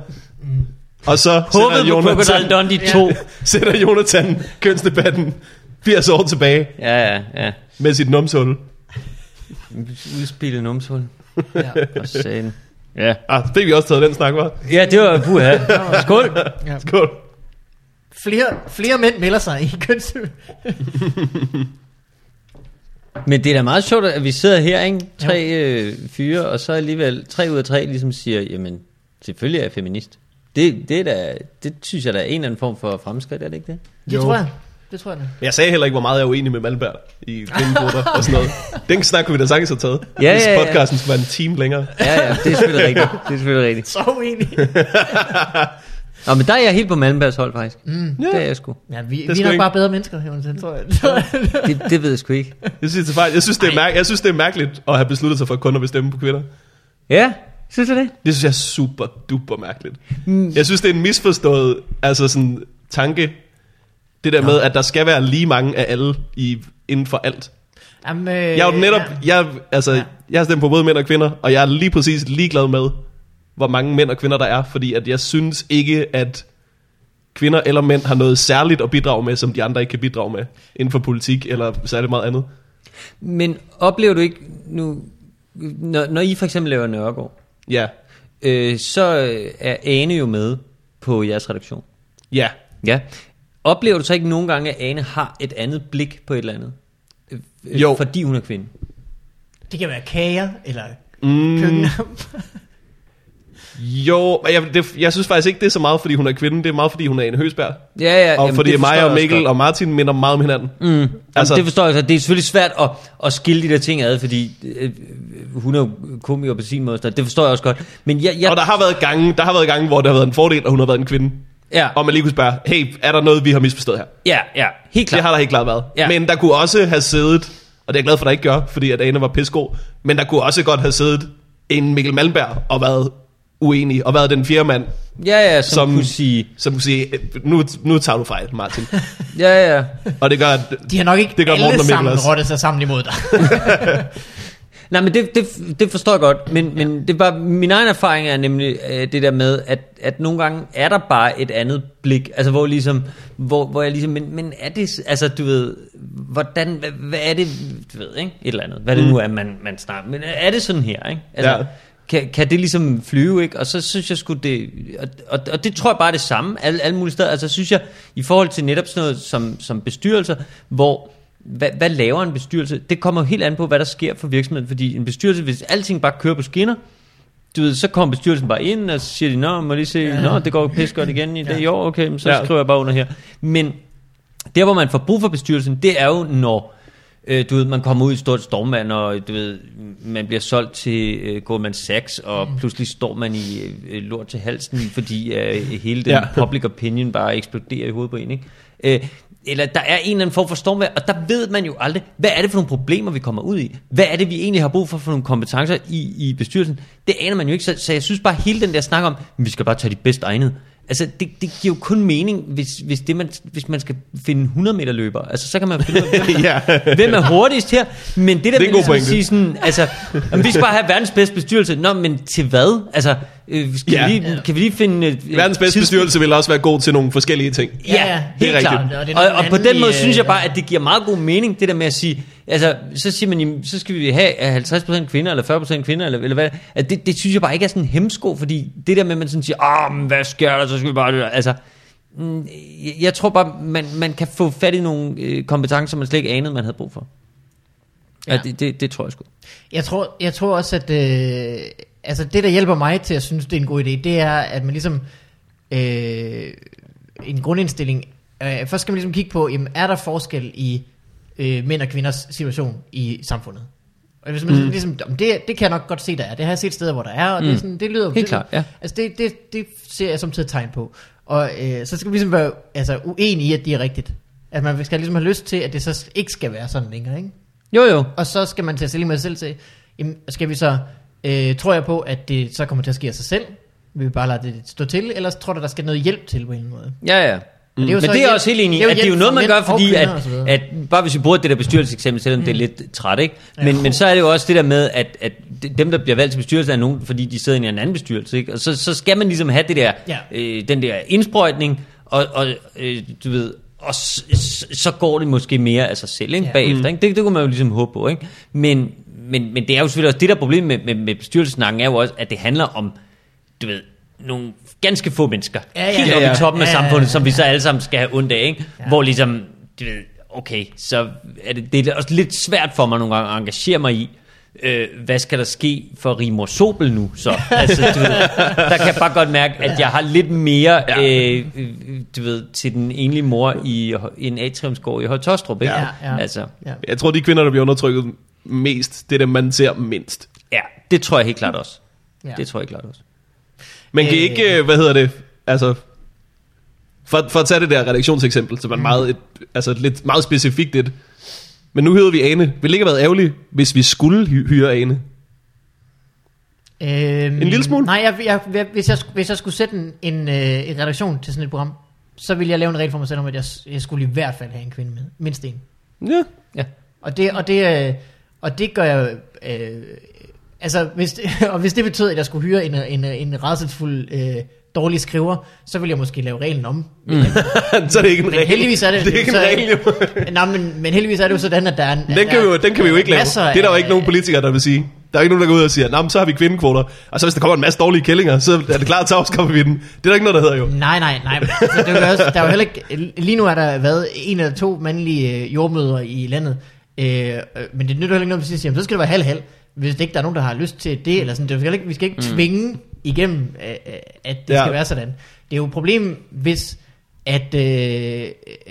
Og så Håbede sætter på Crocodile Jonathan, Dundee 2. sætter Jonathan kønsdebatten 80 år tilbage Ja, ja, ja. med sit numshul. Udspillet numshul. Ja. Og sagen. Ja. Ah, så fik vi også taget den snak, var. ja, det var puha. Skål. Ja. Skål. Flere, flere mænd melder sig i køns... Men det er da meget sjovt, at vi sidder her, ikke? Tre øh, fyre, og så alligevel tre ud af tre ligesom siger, jamen, selvfølgelig er jeg feminist. Det, det, er da, det synes jeg da er en eller anden form for fremskridt, er det ikke det? Det Jo. tror jeg. Det tror jeg da. Men jeg sagde heller ikke, hvor meget jeg er uenig med Malmberg i kvindekvoter og sådan noget. Den snak kunne vi da sagtens have taget. Ja, hvis ja, ja. podcasten skulle være en time længere. Ja, ja, det er selvfølgelig rigtigt. Det er selvfølgelig rigtigt. Så uenig. Nå, men der er jeg helt på Malmbergs hold, faktisk. Mm. Det er jeg sgu. Ja, vi, er vi er nok ikke- bare bedre mennesker, Jonathan, tror jeg. Det, det ved jeg sgu ikke. Jeg synes, det er, jeg, synes, det er mærk- jeg synes, det er mærkeligt at have besluttet sig for kun at bestemme på kvinder. Ja, synes du det? Det synes jeg er super duper mærkeligt. Mm. Jeg synes, det er en misforstået altså sådan, tanke, det der med, at der skal være lige mange af alle i, inden for alt. Jamen, øh, Jeg er jo netop, Ja. jeg, altså, Ja. jeg har stemt på både mænd og kvinder, og jeg er lige præcis ligeglad med, hvor mange mænd og kvinder der er, fordi at jeg synes ikke, at kvinder eller mænd har noget særligt at bidrage med, som de andre ikke kan bidrage med, inden for politik eller særligt meget andet. Men oplever du ikke nu, når, når I for eksempel laver Nørregård, Ja, øh, så er Ane jo med på jeres redaktion. ja. Ja. Oplever du så ikke nogle gange, at Ane har et andet blik på et eller andet? Øh, Jo. Fordi hun er kvinde. Det kan være kager, eller Mm, køkken. jo, men jeg, det, jeg synes faktisk ikke, det er så meget, fordi hun er kvinde, det er meget, fordi hun er en høsbær. Ja, ja. Og jamen, fordi mig og Mikkel og Martin minder meget om hinanden. Mm. Altså, Altså- det forstår jeg godt. Det er selvfølgelig svært at, at skille de der ting ad, fordi øh, hun er jo komiker på sin måde. så Det forstår jeg også godt. Men jeg, jeg, Og der har været gange, der har været gange, hvor det har været en fordel, at hun har været en kvinde. Ja, Og man lige kunne spørge, hey, er der noget, vi har misforstået her? ja, ja, helt klart. Det har der helt klart været. Ja. Men der kunne også have siddet, og det er jeg glad for, at der ikke gør, fordi at Ane var pissegod, men der kunne også godt have siddet en Mikkel Malmberg og været uenig, og været den fjerde mand, Ja, ja, som, Som- kunne sige, som kunne sige, nu, nu tager du fejl, Martin. ja, ja. og det gør, De har nok ikke Det gør Morten alle Mikkel sammen rottet sig sammen imod dig. Nej, men det, det, det forstår jeg godt, men, men det bare, min egen erfaring er nemlig øh, det der med, at, at nogle gange er der bare et andet blik, altså hvor ligesom, hvor, hvor jeg ligesom, men, men er det, altså du ved, hvordan, hvad, hvad er det, du ved, ikke, et eller andet, hvad det nu er, man, man snakker, men er det sådan her, ikke? Altså, Ja. kan, kan det ligesom flyve, ikke? Og så synes jeg sgu det, og, og, og det tror jeg bare er det samme, alle, alle mulige steder, altså synes jeg, i forhold til netop sådan noget som, som bestyrelser, hvor, hvad, hvad laver en bestyrelse? Det kommer jo helt an på, hvad der sker for virksomheden, fordi en bestyrelse, hvis alting bare kører på skinner, du ved, så kommer bestyrelsen bare ind, og så siger de, nå, må lige se, ja. nå, det går pis godt igen i det i år, okay, så Ja. ja. skriver jeg bare under her. Men der, hvor man får brug for bestyrelsen, det er jo, når øh, du ved, man kommer ud i et stort stormvand, og du ved, man bliver solgt til øh, Goldman Sachs, og mm. pludselig står man i øh, lort til halsen, fordi øh, hele den Ja. ja. public opinion bare eksploderer i hovedet på en, ikke? Øh, eller der er en eller anden form for stormvejr, og der ved man jo aldrig, hvad er det for nogle problemer, vi kommer ud i? Hvad er det, vi egentlig har brug for for nogle kompetencer i, i bestyrelsen? Det aner man jo ikke, så, så jeg synes bare, hele den der snak om, "Men vi skal bare tage de bedst egnede. Altså, det, det giver jo kun mening, hvis, hvis, det man, hvis man skal finde 100 meter løber. Altså, så kan man finde ud af, hvem, ja. hvem er hurtigst her. Men det der Det er med ligesom at sige sådan, altså, "Jamen, vi skal bare have verdens bedste bestyrelse. Nå, men til hvad? Altså, øh, skal Ja. vi lige, kan vi lige finde... øh, verdens bedste tids- bestyrelse vil også være god til nogle forskellige ting. Ja, ja, Ja, det er helt rigtigt. klart. Og det er Og, og på den måde synes jeg øh, bare, at det giver meget god mening, det der med at sige, altså, så siger man, jamen, så skal vi have 50% kvinder, eller 40% kvinder, eller, eller hvad, at det, det synes jeg bare ikke er sådan en hemsko, fordi det der med, at man sådan siger, åh, men hvad sker der, så skal vi bare, det." altså, mm, jeg- tror bare, man, man kan få fat i nogle øh, kompetencer, man slet ikke anede, man havde brug for. Ja. Ja. Ja, det, det, det tror jeg sgu. Jeg tror, jeg tror også, at øh, altså det, der hjælper mig til at synes, det er en god idé, det er, at man ligesom øh, en grundindstilling, øh, først skal man ligesom kigge på, jamen, er der forskel i øh, mænd og kvinders situation i samfundet? Og hvis man mm. ligesom, "Jamen, det, det kan jeg nok godt se, der er. Det har jeg set steder, hvor der er, og mm. det, er sådan, det lyder. Helt det, klart, ja. Altså det, det, det ser jeg som et tegn på. Og øh, så skal vi ligesom være altså, uenige i, at det er rigtigt. At man skal ligesom have lyst til, at det så ikke skal være sådan længere, ikke? Jo, jo. Og så skal man tage stilling med sig selv til, jamen, skal vi så, øh, tror jeg på, at det så kommer til at ske af sig selv? Vil vi bare lade det stå til, eller tror du, der skal noget hjælp til på en eller anden måde? Ja, ja. Men Men det er jeg også helt enig i, at det er jo hjælp noget, man gør, fordi at, at bare hvis vi bruger det der bestyrelseseksempel, selvom mm. det er lidt træt, ikke? Men, Ja. men så er det jo også det der med, at, at dem, der bliver valgt til bestyrelse, er nogen, fordi de sidder i en anden bestyrelse, ikke? Og så, så skal man ligesom have det der, Ja. øh, den der indsprøjtning, og, og øh, du ved, og så, så går det måske mere af sig selv, ikke? Bagefter, ikke? Det, det kunne man jo ligesom håbe på, ikke? Men, men, men det er jo selvfølgelig også, det der problem med, med, med bestyrelsesnakken er jo også, at det handler om, du ved, nogle ganske få mennesker, Ja, ja. helt Ja, oppe ja. i toppen af Ja, ja, ja. samfundet, som vi så alle sammen skal have ondt af, ikke? Ja. Hvor ligesom, du ved, okay, så er det, det er også lidt svært for mig nogle gange at engagere mig i, øh, hvad skal der ske for Rimor Sobel nu så? Altså, du ved, der kan jeg bare godt mærke, at jeg har lidt mere, Ja. øh, du ved, til den enlige mor i, i en atriumsgård i Højtostrup, ikke? Ja, ja. Altså, Ja. Jeg tror, de kvinder, der bliver undertrykket mest, det er dem, man ser mindst. ja, det tror jeg helt klart også. Ja. Det tror jeg helt klart også. Man kan Øh. ikke, øh, hvad hedder det, altså... For, for at tage det der redaktionseksempel, som er Mm. meget, et, altså et lidt meget specifikt et. Men nu hedder vi Ane. Ville det ikke have været ærgerligt, hvis vi skulle hy- hyre Ane? Øhm, En lille smule? Nej, jeg, jeg, jeg, hvis, jeg, hvis jeg skulle sætte en, en, øh, en redaktion til sådan et program, så ville jeg lave en regel for mig selv om, at jeg, jeg skulle i hvert fald have en kvinde med. Mindst en. Ja. Ja. Og det, og det, øh, og det gør jeg... Øh, altså, hvis det, og hvis det betød, at jeg skulle hyre en, en, en rædselsfuld øh, dårlig skriver, så ville jeg måske lave reglen om. Mm. så er det ikke en Men regel. heldigvis er det, det er ikke en så- regel, jo. Nej, men, men heldigvis er det jo sådan, at der er en... Den kan, vi jo, den kan vi jo ikke lave. Det er der jo ikke nogen politikere, der vil sige. Der er ikke nogen, der går ud og siger, nah, men så har vi kvindekvoter. Og så hvis der kommer en masse dårlige kællinger, så er det klart, så afskaffer vi den. Det er der ikke noget, der hedder jo. Nej, nej, nej. Altså, det er jo også, der er jo heller ikke, lige nu er der været en eller to mandlige øh, jordmødre i landet. Øh, øh, men det nytter heller ikke noget, hvis vi siger, så skal det være halv-halv. Hvis det ikke der er nogen, der har lyst til det, eller sådan. Det skal ikke, vi skal ikke mm. tvinge igennem, øh, øh, at det Ja. skal være sådan. Det er jo et problem, hvis at, øh,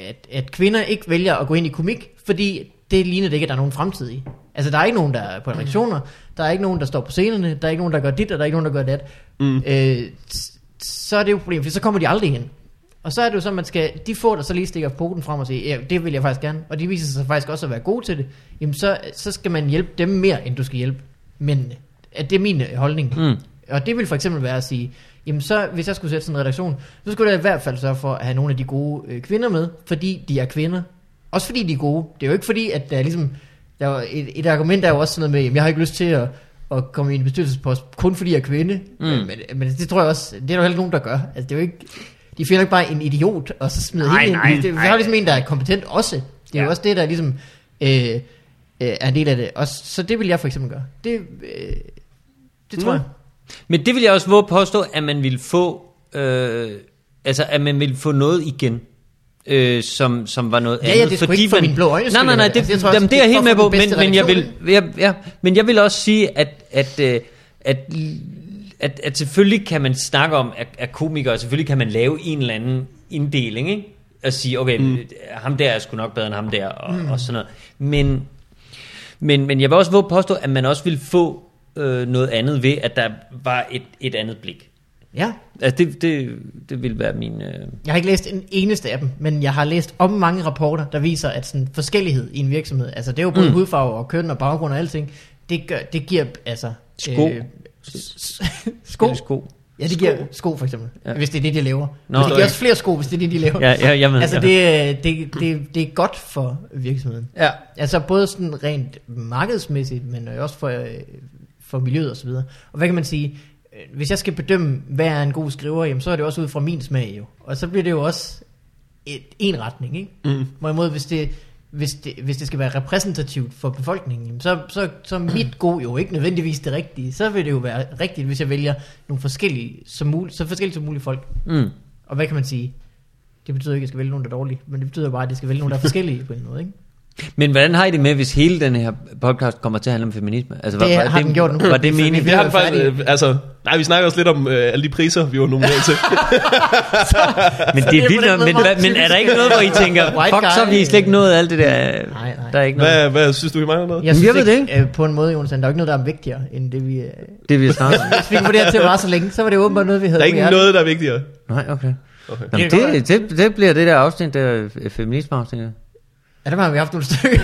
at, at kvinder ikke vælger at gå ind i komik, fordi det ligner det ikke, at der er nogen fremtid i. Altså, der er ikke nogen, der er på redaktioner, der er ikke nogen, der står på scenerne, der er ikke nogen, der gør dit, og der er ikke nogen, der gør dat. Mm. Øh, så er det jo et problem, for så kommer de aldrig ind. Og så er det jo så, at man skal, de få, der så lige stikker poten frem og siger, ja, det vil jeg faktisk gerne, og de viser sig faktisk også at være gode til det, jamen så, så skal man hjælpe dem mere, end du skal hjælpe mændene. At det er min øh, holdning. Mm. Og det vil for eksempel være at sige, jamen så, hvis jeg skulle sætte sådan en redaktion, så skulle jeg i hvert fald sørge for at have nogle af de gode øh, kvinder med, fordi de er kvinder. Også fordi de er gode. Det er jo ikke fordi, at der er ligesom, der er et, et argument er jo også sådan noget med, jamen jeg har ikke lyst til at, at komme i en bestyrelsespost, kun fordi jeg er kvinde. Mm. Men, men, det tror jeg også, det er der jo heller nogen, der gør. Altså det er jo ikke, de finder ikke bare en idiot, og så smider Nej, hende nej, ind. Det, nej. jo ligesom en, der er kompetent også. Det er ja. jo også det, der ligesom øh, øh, er en del af det. Og så det vil jeg for eksempel gøre. Det, øh, det tror Nå. jeg. Men det vil jeg også våge påstå, at man vil få, øh, altså at man vil få noget igen. Øh, som, som var noget Ja, ja, andet. det er sgu ikke for mine blå øjnes Nej, nej, nej, det, altså, jeg tror jamen, det er det jeg er helt med på, men, men, jeg vil, ja, ja, men jeg vil også sige, at, at, øh, at, at, at selvfølgelig kan man snakke om, at, at komikere, selvfølgelig kan man lave en eller anden inddeling, ikke? At sige, okay, mm. ham der er sgu nok bedre end ham der, og, mm. og sådan noget. Men, men, men jeg vil også våge påstå, at man også vil få øh, noget andet ved, at der var et, et andet blik. Ja, Altså det, det, det vil være min... Øh... jeg har ikke læst en eneste af dem, men jeg har læst om mange rapporter, der viser, at sådan forskellighed i en virksomhed, altså det er jo både mm. hudfarve og køn og baggrund og alting, det, gør, det giver altså... Sko. s- sko? sko. Ja, det giver sko for eksempel, Ja. hvis det er det, de laver. Nå, det giver også flere sko, hvis det er det, de laver. Ja, ja, jamen, altså ja. det, det, det, det er godt for virksomheden. Ja. Altså både sådan rent markedsmæssigt, men også for, øh, for miljøet og så videre. Og hvad kan man sige? Øh, Hvis jeg skal bedømme, hvad er en god skriver, jamen, så er det også ud fra min smag jo. Og så bliver det jo også et, en retning, ikke? Mm. Hvorimod hvis det, hvis, det, hvis det skal være repræsentativt for befolkningen, så, så, så er mit god jo ikke nødvendigvis det rigtige. Så vil det jo være rigtigt, hvis jeg vælger nogle forskellige, som muligt, så forskellige som muligt folk. Mm. Og hvad kan man sige? Det betyder ikke, at jeg skal vælge nogen, der er dårlige, men det betyder bare, at jeg skal vælge nogen, der er forskellige på en måde, ikke? Men hvordan har I det med, hvis hele den her podcast kommer til at handle om feminisme? Altså, Det var, var har den gjort nu. Var det meningen? Vi har det færdige. faktisk, øh, altså, nej, vi snakker også lidt om øh, alle de priser, vi var nomineret til. Men det Det er vildt, men, hvad- men er der ikke noget, hvor I tænker, fuck, så har vi guy. slet ikke nået alt det der. Nej, nej. Der er ikke noget. Hvad, hvad synes du, vi mangler noget? Jeg synes jeg ved det ikke, øh, på en måde, Jonas, der er ikke noget, der er vigtigere, end det vi... Øh, Det vi har snakket hvis vi kan få det her til at vare så længe, så var det åbenbart noget, vi havde Der er ikke noget, der er vigtigere. Nej, okay. Okay. Jamen, Det det, det, det bliver det der afsnit, der er feminisme afsnit. Ja, der har vi haft nogle stykker.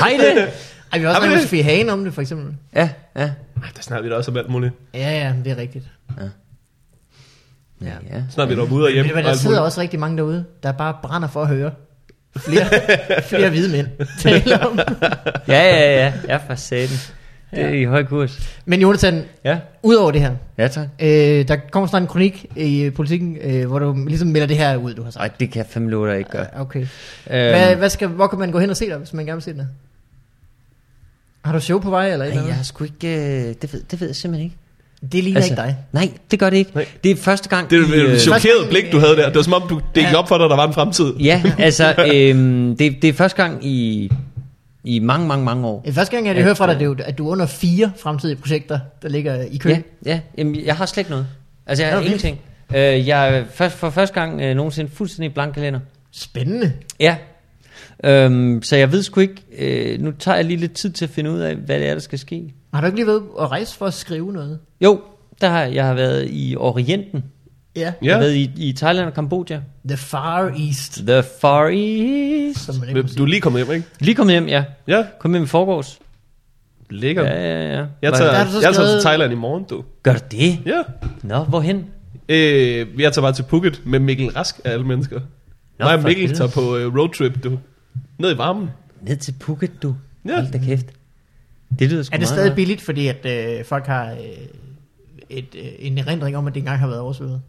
Har I det? Ej, vi har også det? Sofie Hagen om det, for eksempel. Ja, ja. Ej, Der snakker vi da også om alt muligt. Ja, ja, det er rigtigt. Ja. Snart vi er derude og hjem. Men og der sidder også rigtig mange derude, der bare brænder for at høre flere, flere hvide mænd tale om. ja, ja, ja. Ja, for satan. Det er i høj kurs. Men Jonathan, Ja. udover det her, Ja, tak. øh, der kommer snart en kronik i øh, politikken, øh, hvor du ligesom melder det her ud, du har sagt. Ej, det kan jeg fandme love dig ikke gøre. Okay. Øhm, Hvad, hvad skal, hvor kan man gå hen og se dig, hvis man gerne vil se dig? Har du show på vej, eller et eller Ej, jeg har sgu ikke... Øh, det, ved, det ved jeg simpelthen ikke. Det ligner altså, ikke dig. Nej, det gør det ikke. Nej. Det er første gang... Det er et øh, chokeret blik, du havde der. Det var som om, du, det gik Ja. op for dig, der var en fremtid. Ja, altså, øhm, det, det er første gang i, i mange, mange, mange år. Første gang, jeg At, hører fra dig, det er jo, at du er under fire fremtidige projekter, der ligger i kø. Ja, ja. Jamen, jeg har slet ikke noget. Altså, jeg har ingenting. Øh, jeg er først, for første gang øh, nogensinde fuldstændig blank kalender. Spændende. Ja. Øhm, så jeg ved sgu ikke... Øh, nu tager jeg lige lidt tid til at finde ud af, hvad det er, der skal ske. Har du ikke lige været at rejse for at skrive noget? Jo, der har, jeg har været i Orienten. Ja. Jeg Ja. været i, i Thailand og Kambodja. The Far East, The Far East. som man ikke må sige. Du er lige kommet hjem, ikke? Lige kommet hjem, ja. Ja, Kom hjem i forgårs. lækkert. Ja, ja, ja. Jeg tager, jeg tager skrevet- til Thailand i morgen, du. Gør du det? Ja. Nå, hvorhen? Øh, jeg tager bare til Phuket med Mikkel Rask af alle mennesker. Nå, Mig og Mikkel helvede. tager på øh, roadtrip, du. Ned i varmen. Ned til Phuket, du. Ja. Hold da kæft. Det lyder sgu Er det meget stadig godt. billigt, fordi at øh, folk har øh, et, øh, en erindring om, at det engang har været oversvømmet?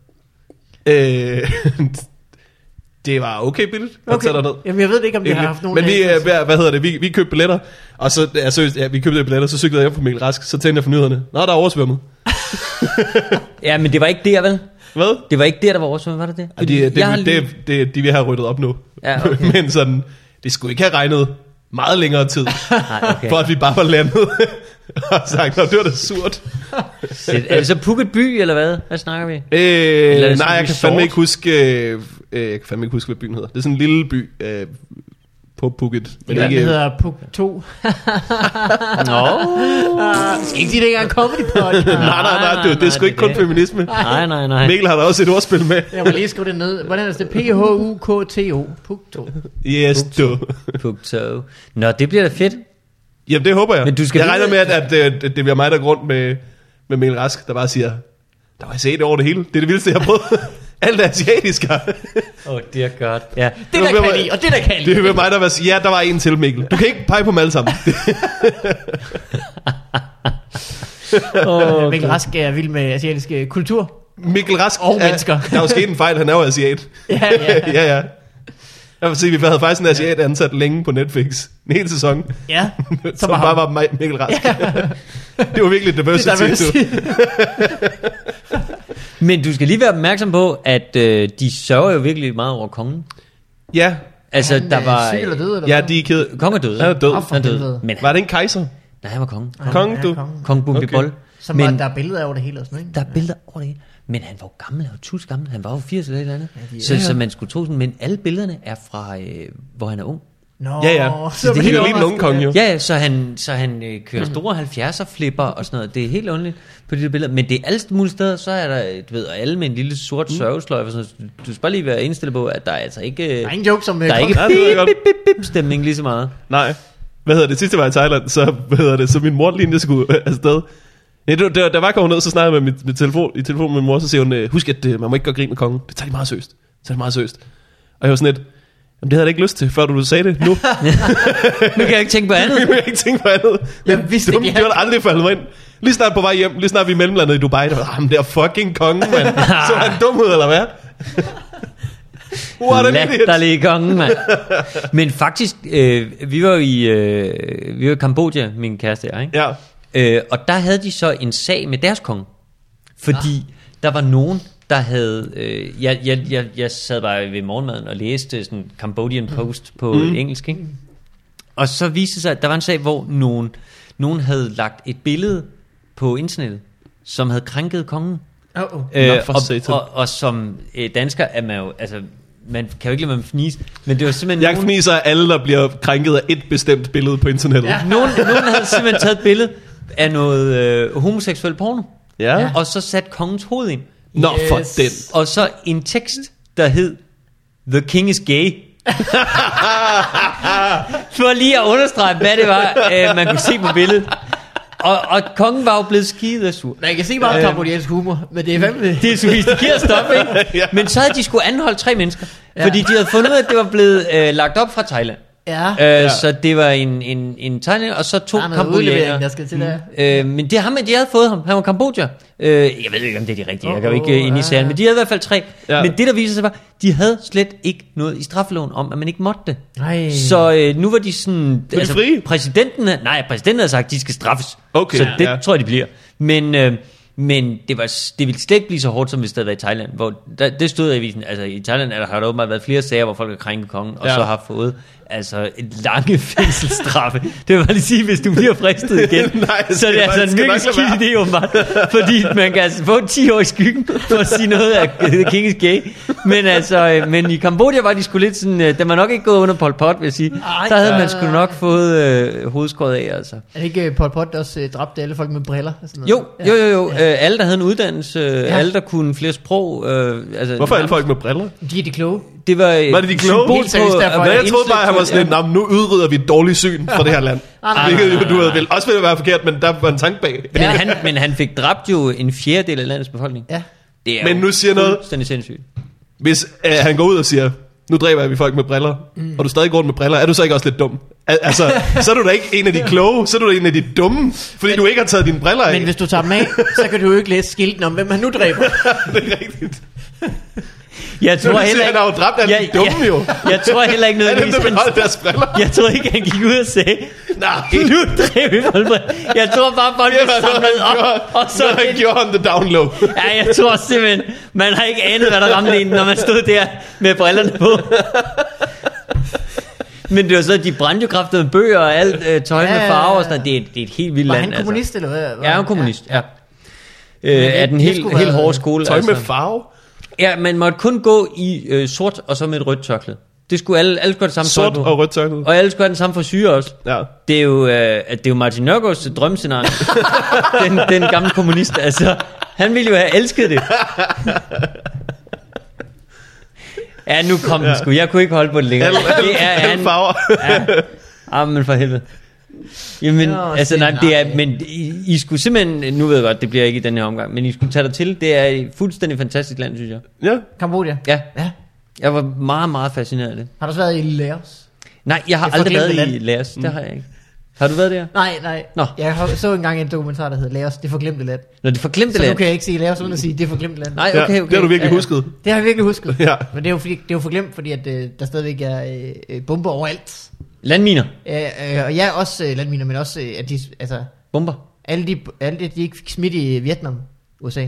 Øh, det var okay billigt at tage derned. Jamen, jeg ved det ikke, om de har haft nogen... Men vi, af- øh, hvad, hvad hedder det, vi, vi købte billetter, og så, ja, seriøst, ja, vi købte billetter, så cyklede jeg hjem på Mikkel Rask, så tændte jeg for nyhederne. Nå, der er oversvømmet. Ja, men det var ikke der, vel? Hvad? Det var ikke der, der var oversvømmet, var det det? Og det, det, jeg har det, lige- det, det, de vil have ryddet op nu. Ja, okay. Men sådan, det skulle ikke have regnet meget længere tid, Nej, okay. for at vi bare var landet og sagt, "Nå, det var da surt. Shit. Er det så Phuket by, eller hvad? Hvad snakker vi? Øh, nej, sådan jeg kan fandme ikke huske, øh, øh, jeg kan fandme ikke huske, hvad byen hedder. Det er sådan en lille by øh, på Phuket. Men Men ikke, det hedder Puk 2. Nå. Ah, skal ikke ikke er en comedy podcast. nej, nej, nej, det, det er sgu ikke kun det- feminisme. Nej, nej, nej. Mikkel har da også et ordspil med. Jeg må lige skrive det ned. Hvordan er det? P-H-U-K-T-O. Puk 2. Yes, du. Pukto. Nå, det bliver da fedt. Jamen, det håber jeg. Men du skal jeg regner med, at, at, at, at det bliver mig, der går rundt med, med Mikkel Rask, der bare siger, der var set over det hele. Det er det vildeste, jeg har prøvet. Alt er asiatisk her. Åh, oh, det er godt. Ja. Det der kan lide, og det der kan Det lide. er mig, der vil sige, ja, der var en til, Mikkel. Du kan ikke pege på dem alle sammen. Oh, Mikkel Rask er vild med asiatisk øh, kultur. Mikkel Rask Og er- mennesker. Der er jo sket en fejl, han er jo asiat. Ja, ja. ja, ja. Jeg vil sige, vi havde faktisk en asiat ansat længe på Netflix. En hel sæson. Ja, Som var bare var Mi- Mikkel Rask. det var virkelig diversity. Det er diversity. Men du skal lige være opmærksom på, at øh, de sørger jo virkelig meget over kongen. Ja, Altså, Han der er var... syg eller død, eller ja, de er ked. Kongen er død. Han er død. Han er død. Men Var det en kejser? Nej, han var konge. Kongen, Ja, du? kongen. Kong Bumblebol. Okay. Som Men var, der er billeder over det hele og sådan, ikke? der er billeder over det hele. Men han var jo gammel, han var tus gammel. Han var jo 80 eller et eller andet. de så, Ja, så ja. man skulle tro sådan, men alle billederne er fra, øh, hvor han er ung. Nå, Ja, ja. så Det blev er jeg lige en unge konge, jo. Ja, så han, så han øh, kører store 70'er flipper og sådan noget. Det er helt underligt på de der billeder. Men det er alle mulige steder, så er der, du ved, og alle med en lille sort mm. sørgesløjfe. og sådan. Du skal bare lige være indstillet på, at der er altså ikke... Der er ingen joke som øh, der er ikke det bip, bip, bip, bip, stemning lige så meget. Nej. Hvad hedder det? Sidste var i Thailand, så, hvad hedder det, så min mor lige inden jeg skulle øh, afsted. Ja, det, der, der var kommet ned, så snakkede jeg med mit, mit telefon, i telefonen med min mor, så siger hun, øh, husk at øh, man må ikke gøre grin med kongen. Det tager de meget seriøst. Det tager de meget seriøst. Og jeg var sådan lidt, jamen det havde jeg ikke lyst til, før du sagde det nu. Nu kan jeg ikke tænke på andet. jeg vil ikke tænke på andet. Jeg vidste det, ikke, det, det aldrig faldet mig ind. Lige snart på vej hjem, lige snart vi mellemlandet i Dubai, der var, ham der fucking konge, mand. Så han dum ud, eller hvad? What an idiot. Latterlige konge, mand. Men faktisk, øh, vi var i, øh, vi var i Kambodja, min kæreste og jeg, ikke? Ja. Øh, og der havde de så en sag med deres konge. Fordi ah. der var nogen, der havde... Øh, jeg, jeg, jeg, jeg sad bare ved morgenmaden og læste sådan Cambodian Post på mm. engelsk, ikke? Og så viste det sig, at der var en sag, hvor nogen, nogen havde lagt et billede på internettet, som havde krænket kongen. Oh, oh. Nå, for og, og, og som øh, dansker er man jo... Altså, man kan jo ikke lade være med at fnise, men det var simpelthen Jeg nogen, fniser af alle, der bliver krænket af et bestemt billede på internettet. Ja. nogen, nogen havde simpelthen taget et billede af noget øh, homoseksuel porno, Ja. Og så sat kongens hoved ind. Nå, for Yes. den. Og så en tekst, der hed The King is gay. For lige at understrege, hvad det var, øh, man kunne se på billedet. og, og kongen var jo blevet skide sur. Nej, jeg kan se meget Øhm. kambodjansk humor, men det er fandme... Det er sofistikeret stof, ikke? Ja. Men så havde de skulle anholde tre mennesker. Ja. Fordi de havde fundet ud af, at det var blevet øh, lagt op fra Thailand. Ja, Øh, Ja. Så det var en, en, en thailænder, og så to er noget udlevering, der skal til der. Øh, men det er ham, de havde fået ham. Han var Kambodja. Øh, jeg ved ikke, om det er de rigtige. Jeg kan jo ikke ind i ja, sagen. ja. Men de havde i hvert fald tre. Ja. Men det, der viser sig var, de havde slet ikke noget i straffeloven om, at man ikke måtte det. Nej. Så øh, nu var de sådan... de frie? Præsidenten, nej, præsidenten havde sagt, at de skal straffes. Okay, så det ja. tror jeg, de bliver. Men, øh, men det, var, det ville slet ikke blive så hårdt, som hvis det havde været i Thailand. Hvor der, det stod i avisen. Altså i Thailand er der, har der åbenbart været flere sager, hvor folk har krænket kongen, og Ja. så har fået altså et lange fængselsstraffe. det vil bare lige sige, hvis du bliver fristet igen, Nej, det så er det skal altså man- en lade skidt idé, åbenbart. Fordi man kan altså få 10 år i skyggen for at sige noget af King is gay. Men altså, øh, men i Kambodja var de sgu lidt sådan, øh, den var nok ikke gået under Pol Pot, vil jeg sige. Ej, Der havde ja. man sgu nok fået øh, hovedskåret af, altså. Er det ikke uh, Pol Pot, der også dræbte alle folk med briller? Og sådan Jo, noget? jo, jo, jo. Ja. Øh, alle, der havde en uddannelse, øh, alle, der kunne flere sprog. Øh, altså, Hvorfor er alle folk med briller? De er de kloge. Det var, Var det de kloge? Helt seriøst, derfor. Men Ja, jeg troede bare, at han var sådan lidt, "Nå, men nu udrydder vi et dårligt syn fra det her land. Nej, nej, Hvilket jo, du havde vel også ville være forkert, men der var en tanke bag. Men, han, men han fik dræbt jo en fjerdedel af landets befolkning. Ja. Det er Men nu siger noget- fuldstændig sindssygt. Hvis øh, han går ud og siger, nu dræber vi folk med briller, mm. og du stadig går rundt med briller, er du så ikke også lidt dum? Al- altså, så er du da ikke en af de kloge, så er du da en af de dumme, fordi du ikke har taget dine briller af. Men hvis du tager dem af, så kan du jo ikke læse skilten om, hvem han nu dræber. det er rigtigt. Jeg tror du siger, han har jo dræbt alle de dumme jo. Jeg tror heller ikke Er dem, nødvendigvis, vil han, holde deres briller? jeg tror ikke, han gik ud og sagde, Nej. nu drev vi folk med. Jeg tror bare, folk Det blev noget, samlet han op, gjorde, og så... noget, han gjorde on the down low. Ja, jeg tror simpelthen, man har ikke anet, hvad der ramte en, når man stod der med brillerne på. Men det var så, de brændte jo kraftet med bøger og alt øh, tøj med Ja, ja, ja. farver og sådan noget. Det er, det er et helt vildt Var land. han kommunist, eller hvad? Altså. Ja, han er kommunist, ja. Men Øh, det- er den helt, helt hårde skole. Tøj med altså. farve. Ja, man måtte kun gå i øh, sort og så med et rødt tørklæde. Det skulle alle, alle skulle have det samme Sort tøj på. og rødt tørklæde. Og alle skulle have den samme frisyr også. Ja. Det er jo, øh, at det er jo Martin Nørgaards drømmescenarie. den, den gamle kommunist, altså. Han ville jo have elsket det. Ja, nu kom den sgu. Jeg kunne ikke holde på det længere. Alle, det er alle farver. Ja. Ah, men for helvede. Jamen, Nå, altså nej, det er, men I, I skulle simpelthen, nu ved jeg godt, det bliver ikke i den her omgang, men I skulle tage dig til, det er et fuldstændig fantastisk land, synes jeg. Ja. Kambodja. Ja, Ja. jeg var meget, meget fascineret af det. Har du også været i Laos? Nej, jeg har Det aldrig været forglemte i land. Laos, det har jeg ikke. Har du været der? Nej, nej. Nå. Jeg har- så engang en dokumentar, der hedder Laos, det forglemte land. Når det forglemte Så nu land? kan jeg ikke sige Laos uden at sige, det er forglemte land. Nej, okay, okay. Det har du virkelig Ja, ja. husket. Det har jeg virkelig husket. Ja. Men det er jo, fordi, det er jo forglemt, fordi at, øh, der stadigvæk er øh, bomber overalt. Landminer. Øh, øh, og jeg er også øh, landminer, men også, øh, at de, altså, Bomber. alle de, alle de, de ikke fik smidt i Vietnam, USA,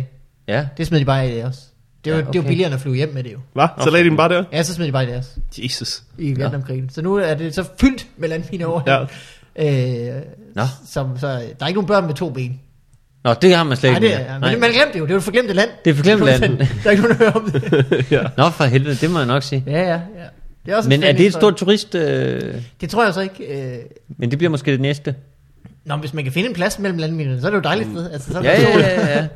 Ja. det smed de bare i Laos. Det var, Ja, ja, okay. det var billigere end at flyve hjem med det jo. Hvad? Så lagde de den bare der? Ja, så smed de bare i Laos Jesus. i Vietnamkrigen. Så nu er det så fyldt med landminer over. Ja. Øh, Nå. som, så der er ikke nogen børn med to ben. Nå, det har man slet Nej, ikke det mere. er, men man glemte det jo. Det var et forglemte land. Det er et forglemte land. Der er ikke nogen, der hører om det. ja. Nå, for helvede, det må jeg nok sige. Ja, ja, ja. Det er også en Men er det et stort turist... Øh, Det tror jeg så ikke. Øh... men det bliver måske det næste. Nå, hvis man kan finde en plads mellem landminerne, så er det jo dejligt sted. Altså, så er Ja, ja, ja, ja.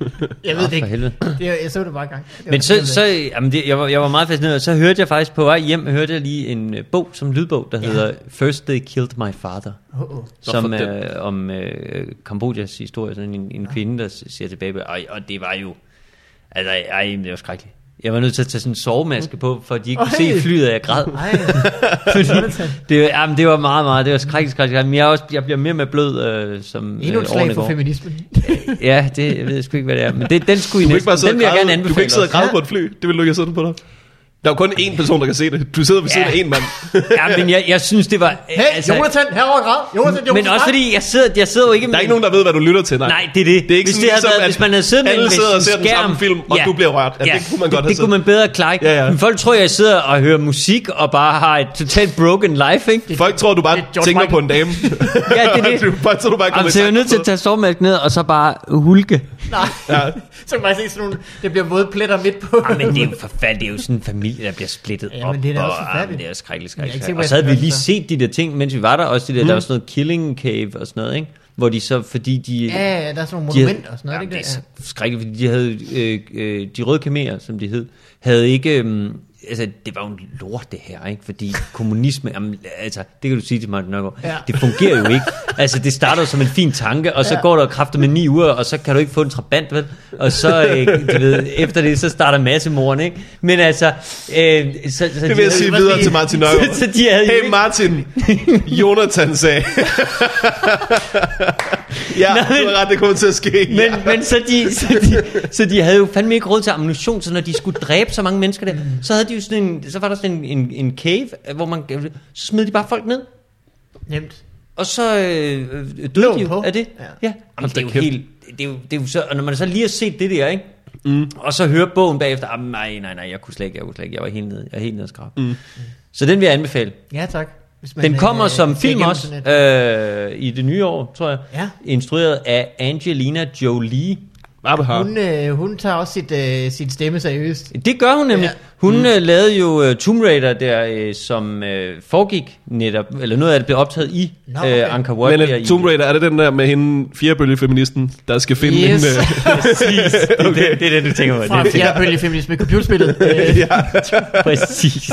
Jeg ved Nå, det ikke. helvede. Det, er- jeg så det bare gang. Det Men så, så jamen det, jeg, var, jeg var meget fascineret, så hørte jeg faktisk på vej hjem, hørte jeg lige en øh, bog som lydbog, der Ja. hedder First They Killed My Father, Åh, åh. som den. øh, om øh, Kambodjas historie, sådan en, en kvinde, der ser tilbage på, og, og det var jo, altså, ej, det var skrækkeligt. Jeg var nødt til at tage sådan en sovemaske på, for at de ikke kunne Ej. se flyet, og jeg græd. Ej, Fordi Sådan. det, var- jamen, det var meget, meget, det var skrækkeligt, skrækkeligt. Men jeg, er også, jeg bliver mere mere blød, øh, som endnu et øh, slag for går. feminismen. Ja, det jeg ved jeg sgu ikke, hvad det er. Men det, den skulle I Du kan ikke næsten, bare sidde den og vil jeg græde, gerne anbefale du kan ikke sidde og græde på et fly. Det vil du ikke sætte på dig. Der er jo kun én person, der kan se det. Du sidder ved siden Ja. af én mand. Ja, men jeg, jeg synes, det var... Hey, altså, Jonathan, herover græd. Jonathan, Jonathan, men også fordi, jeg sidder, jeg sidder jo ikke Der er ikke nogen, der ved, hvad du lytter til. Nej, Nej, det er det. Det er ikke hvis, sådan, det ligesom, været, at hvis man havde siddet med alle en, sidder og med ser en den skærm, samme film, og du bliver rørt. Ja, det kunne man godt have det, det kunne man bedre klare. Ja, ja. Men folk tror, jeg sidder og hører musik og bare har et totalt broken life, ikke? Folk tror, du bare er tænker Michael. på en dame. Ja, det er det. du, folk tror, du bare kommer Jamen, så jeg er nødt til at tage sovmælk ned og så bare hulke. Nej, Ja. så kan man se sådan nogle, det bliver våde pletter midt på. Ja, men det er jo forfærdeligt. Det er jo sådan en familie, der bliver splittet Ja, op. men det er da og, også forfærdeligt. ah, men det er skrækkeligt, ikke skrækkeligt. sikker på, Og så havde vi lige gøre set de der ting, mens vi var der. Også de der, der var sådan noget killing cave og sådan noget, ikke? Hvor de så, fordi de... Ja, ja, der er sådan nogle monumenter og sådan noget, Jamen, ikke det det? er så skrækkeligt, fordi de havde, øh, øh, de røde kamerer, som de hed, havde ikke, øh, altså det var jo en lort det her, ikke? Fordi kommunisme, jamen, altså det kan du sige til Martin Nørgaard, Ja. det fungerer jo ikke. Altså, det starter jo som en fin tanke, og så Ja. går der kræfter med ni uger, og så kan du ikke få en trabant, vel? Og så, øh, du ved, efter det, så starter massemoren, ikke? Men altså... Øh, så, så Det vil jeg sige videre til Martin Nørgaard. Så, så de havde Hey ikke- Martin, Jonathan sagde. ja, Nej, du har ret, det kommer til at ske. Men, ja. men så, de, så, de, så de havde jo fandme ikke råd til ammunition, så når de skulle dræbe så mange mennesker der, så, havde de jo sådan en, så var der sådan en, en, en cave, hvor man, så smed de bare folk ned, Nemt. og så øh, øh, døde Låg de jo på. af det. Ja. Ja, Jamen, det er jo kæft. helt, det er jo, det er jo så, og når man så lige har set det der, ikke? Mm. Og så hører bogen bagefter, ah, nej, nej, nej, jeg kunne slet ikke, jeg kunne slet ikke, jeg var helt nede, jeg var helt nede og skrab. Mm. Så den vil jeg anbefale. Ja, tak. Hvis Den kommer øh, som film også øh, i det nye år, tror jeg. Ja. Instrueret af Angelina Jolie. Hun, øh, hun tager også sit, øh, sin stemme seriøst. Det gør hun nemlig. Ja. Hun mm. lavede jo uh, Tomb Raider der, uh, som uh, foregik netop, eller noget af det blev optaget i Nå, Nå, okay. okay. uh, Anka Men Waller. uh, Tomb Raider, er det den der med hende firebølgefeministen, der skal finde Yes. en... Uh, Præcis. Det, er det, det er det, du tænker på. Fra Det, fjerdebølge feminisme computerspillet. Øh, ja. præcis.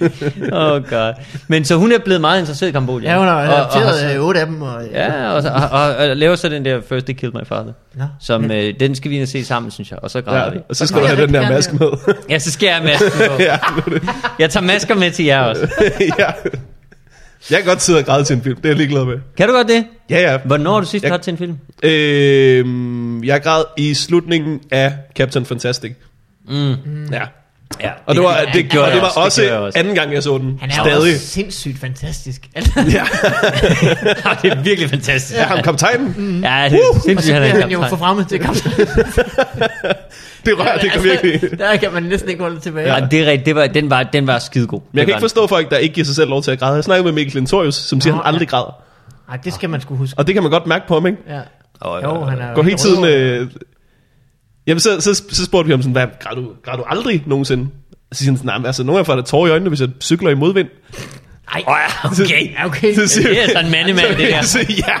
oh god. Men så hun er blevet meget interesseret i Kambodja. ja, hun har Og- og adopteret øh, otte af dem. Og, Ja, og, så, og, og, og, laver så den der First They Killed My Father. Nå. Som, øh, den skal vi ind og se sammen, synes jeg. Og så græder ja. vi. Og så skal du have den der maske med. Ja, så skal jeg have masken på. ja, det. Jeg tager masker med til jer også. ja. Jeg kan godt sidde og græde til en film, det er jeg ligeglad med. Kan du godt det? Ja, ja. Hvornår har du sidst Jeg- grædt til en film? Øh, jeg græd i slutningen af Captain Fantastic. Mm. Ja. Ja, Og det var, det- det, det det, gjorde og det var også, det også, gjorde jeg også. anden gang, jeg så den. Han er Stadig. også sindssygt fantastisk. Altså, Ja, det er virkelig fantastisk. ja ham kaptajnen. Ja, det er og så sindssygt, han er han jo forfremmet til kaptajn. Det rører, det kan virkelig. Der kan man næsten ikke holde det tilbage. Ja, det er rigtigt. Det var, den, var, den var skidegod. Men jeg kan Det ikke forstå folk, der ikke giver sig selv lov til at græde. Jeg snakkede med Mikkel Klintorius, som siger, Nå, han aldrig græder. Nej, det skal man sgu huske. Og det kan man godt mærke på ham, ikke? Ja. Og, Jo, han er Går hele tiden... Øh... Jamen, så, så, så spurgte vi ham sådan, hvad, græder du, græder du aldrig nogensinde? Så siger han sådan, nej, altså, nogle gange får jeg da tårer i øjnene, hvis jeg cykler i modvind. Ej, Åh, ja, okay. okay. Så siger- Det er sådan en mandemand, det der. Så, ja,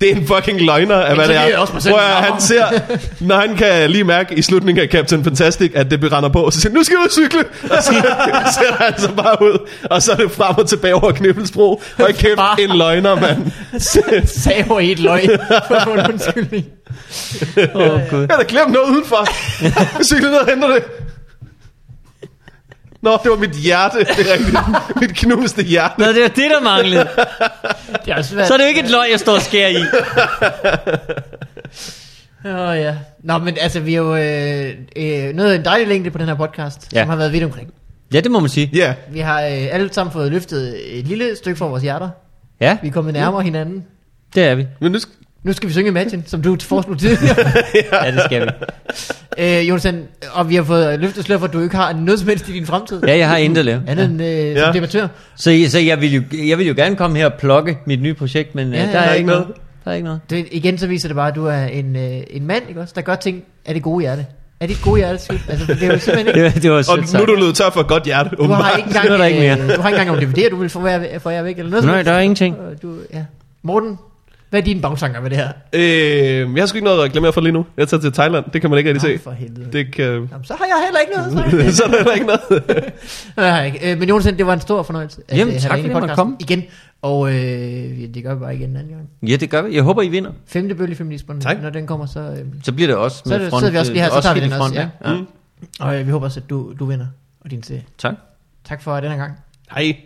det er en fucking løgner af, hvad så det er. også Prøv han ser, når han kan lige mærke i slutningen af Captain Fantastic, at det brænder på, så siger nu skal du cykle, og så sætter han sig bare ud, og så er det frem og tilbage over Knibbelsbro, og kæft, Bare- en løgner, mand. Saver i et løg for en undskyldning. Åh, oh, Gud. Jeg har da glemt noget udenfor. Jeg cykler ned og henter det. Nå, det var mit hjerte, det er rigtigt. Mit knuste hjerte. Nå, det var det, der manglede. Det er også svært. Så er det jo ikke et løg, jeg står og skærer i. Åh oh, ja. Nå, men altså, vi er jo øh, øh, noget af en dejlig længde på den her podcast, ja. Ja. som har været vidt omkring. Ja, det må man sige. Ja, Vi har øh, alle sammen fået løftet et lille stykke fra vores hjerter. Ja, Vi er kommet nærmere hinanden. det er vi. men nu skal... Nu skal vi synge Imagine, som du foreslog tidligere. Ja, det skal vi. øh, Jonathan, og vi har fået løftet slør for, at du ikke har noget som helst i din fremtid. Ja, jeg har intet at lave. Andet end øh, Ja. som debattør. Så, så jeg, vil jo, jeg vil jo gerne komme her og plukke mit nye projekt, men Ja, ja, ja, der, der er er ikke noget. noget. Der er ikke noget. Det, igen så viser det bare, at du er en, øh, en mand, ikke også? Der gør ting af det gode hjerte. Er dit gode hjerte skyld? Altså, det er jo simpelthen ikke... Det, var- det var Og nu er du løbet tør for et godt hjerte, Du har ikke engang, er øh, du har ikke engang nogen DVD'er, du vil få jer, væk, eller noget Nej, der er ingenting. Du, ja. Morten, hvad er dine bagtanker med det her? Øh, jeg har sgu ikke noget at reklamere for lige nu. Jeg tager til Thailand, det kan man ikke rigtig Nå, se. for helvede. Det kan... Jamen, så har jeg heller ikke noget. Så. så er der heller ikke noget. Nej, jeg har ikke. Øh, Men Jonathan, det var en stor fornøjelse. at, Jamen, øh, tak fordi jeg podcasten komme. Igen. Og øh, ja, det gør vi bare igen en anden gang. Ja, det gør vi. Jeg håber, I vinder. Femte bølge feminismen, Tak. når den kommer, så... Øh, Så bliver det også Så med det- front. sidder vi også lige her, så tager vi den front, også, ja. ja. Mm. og øh, vi håber også, at du, du vinder. Og din serie. Tak. Tak for denne gang. Hej.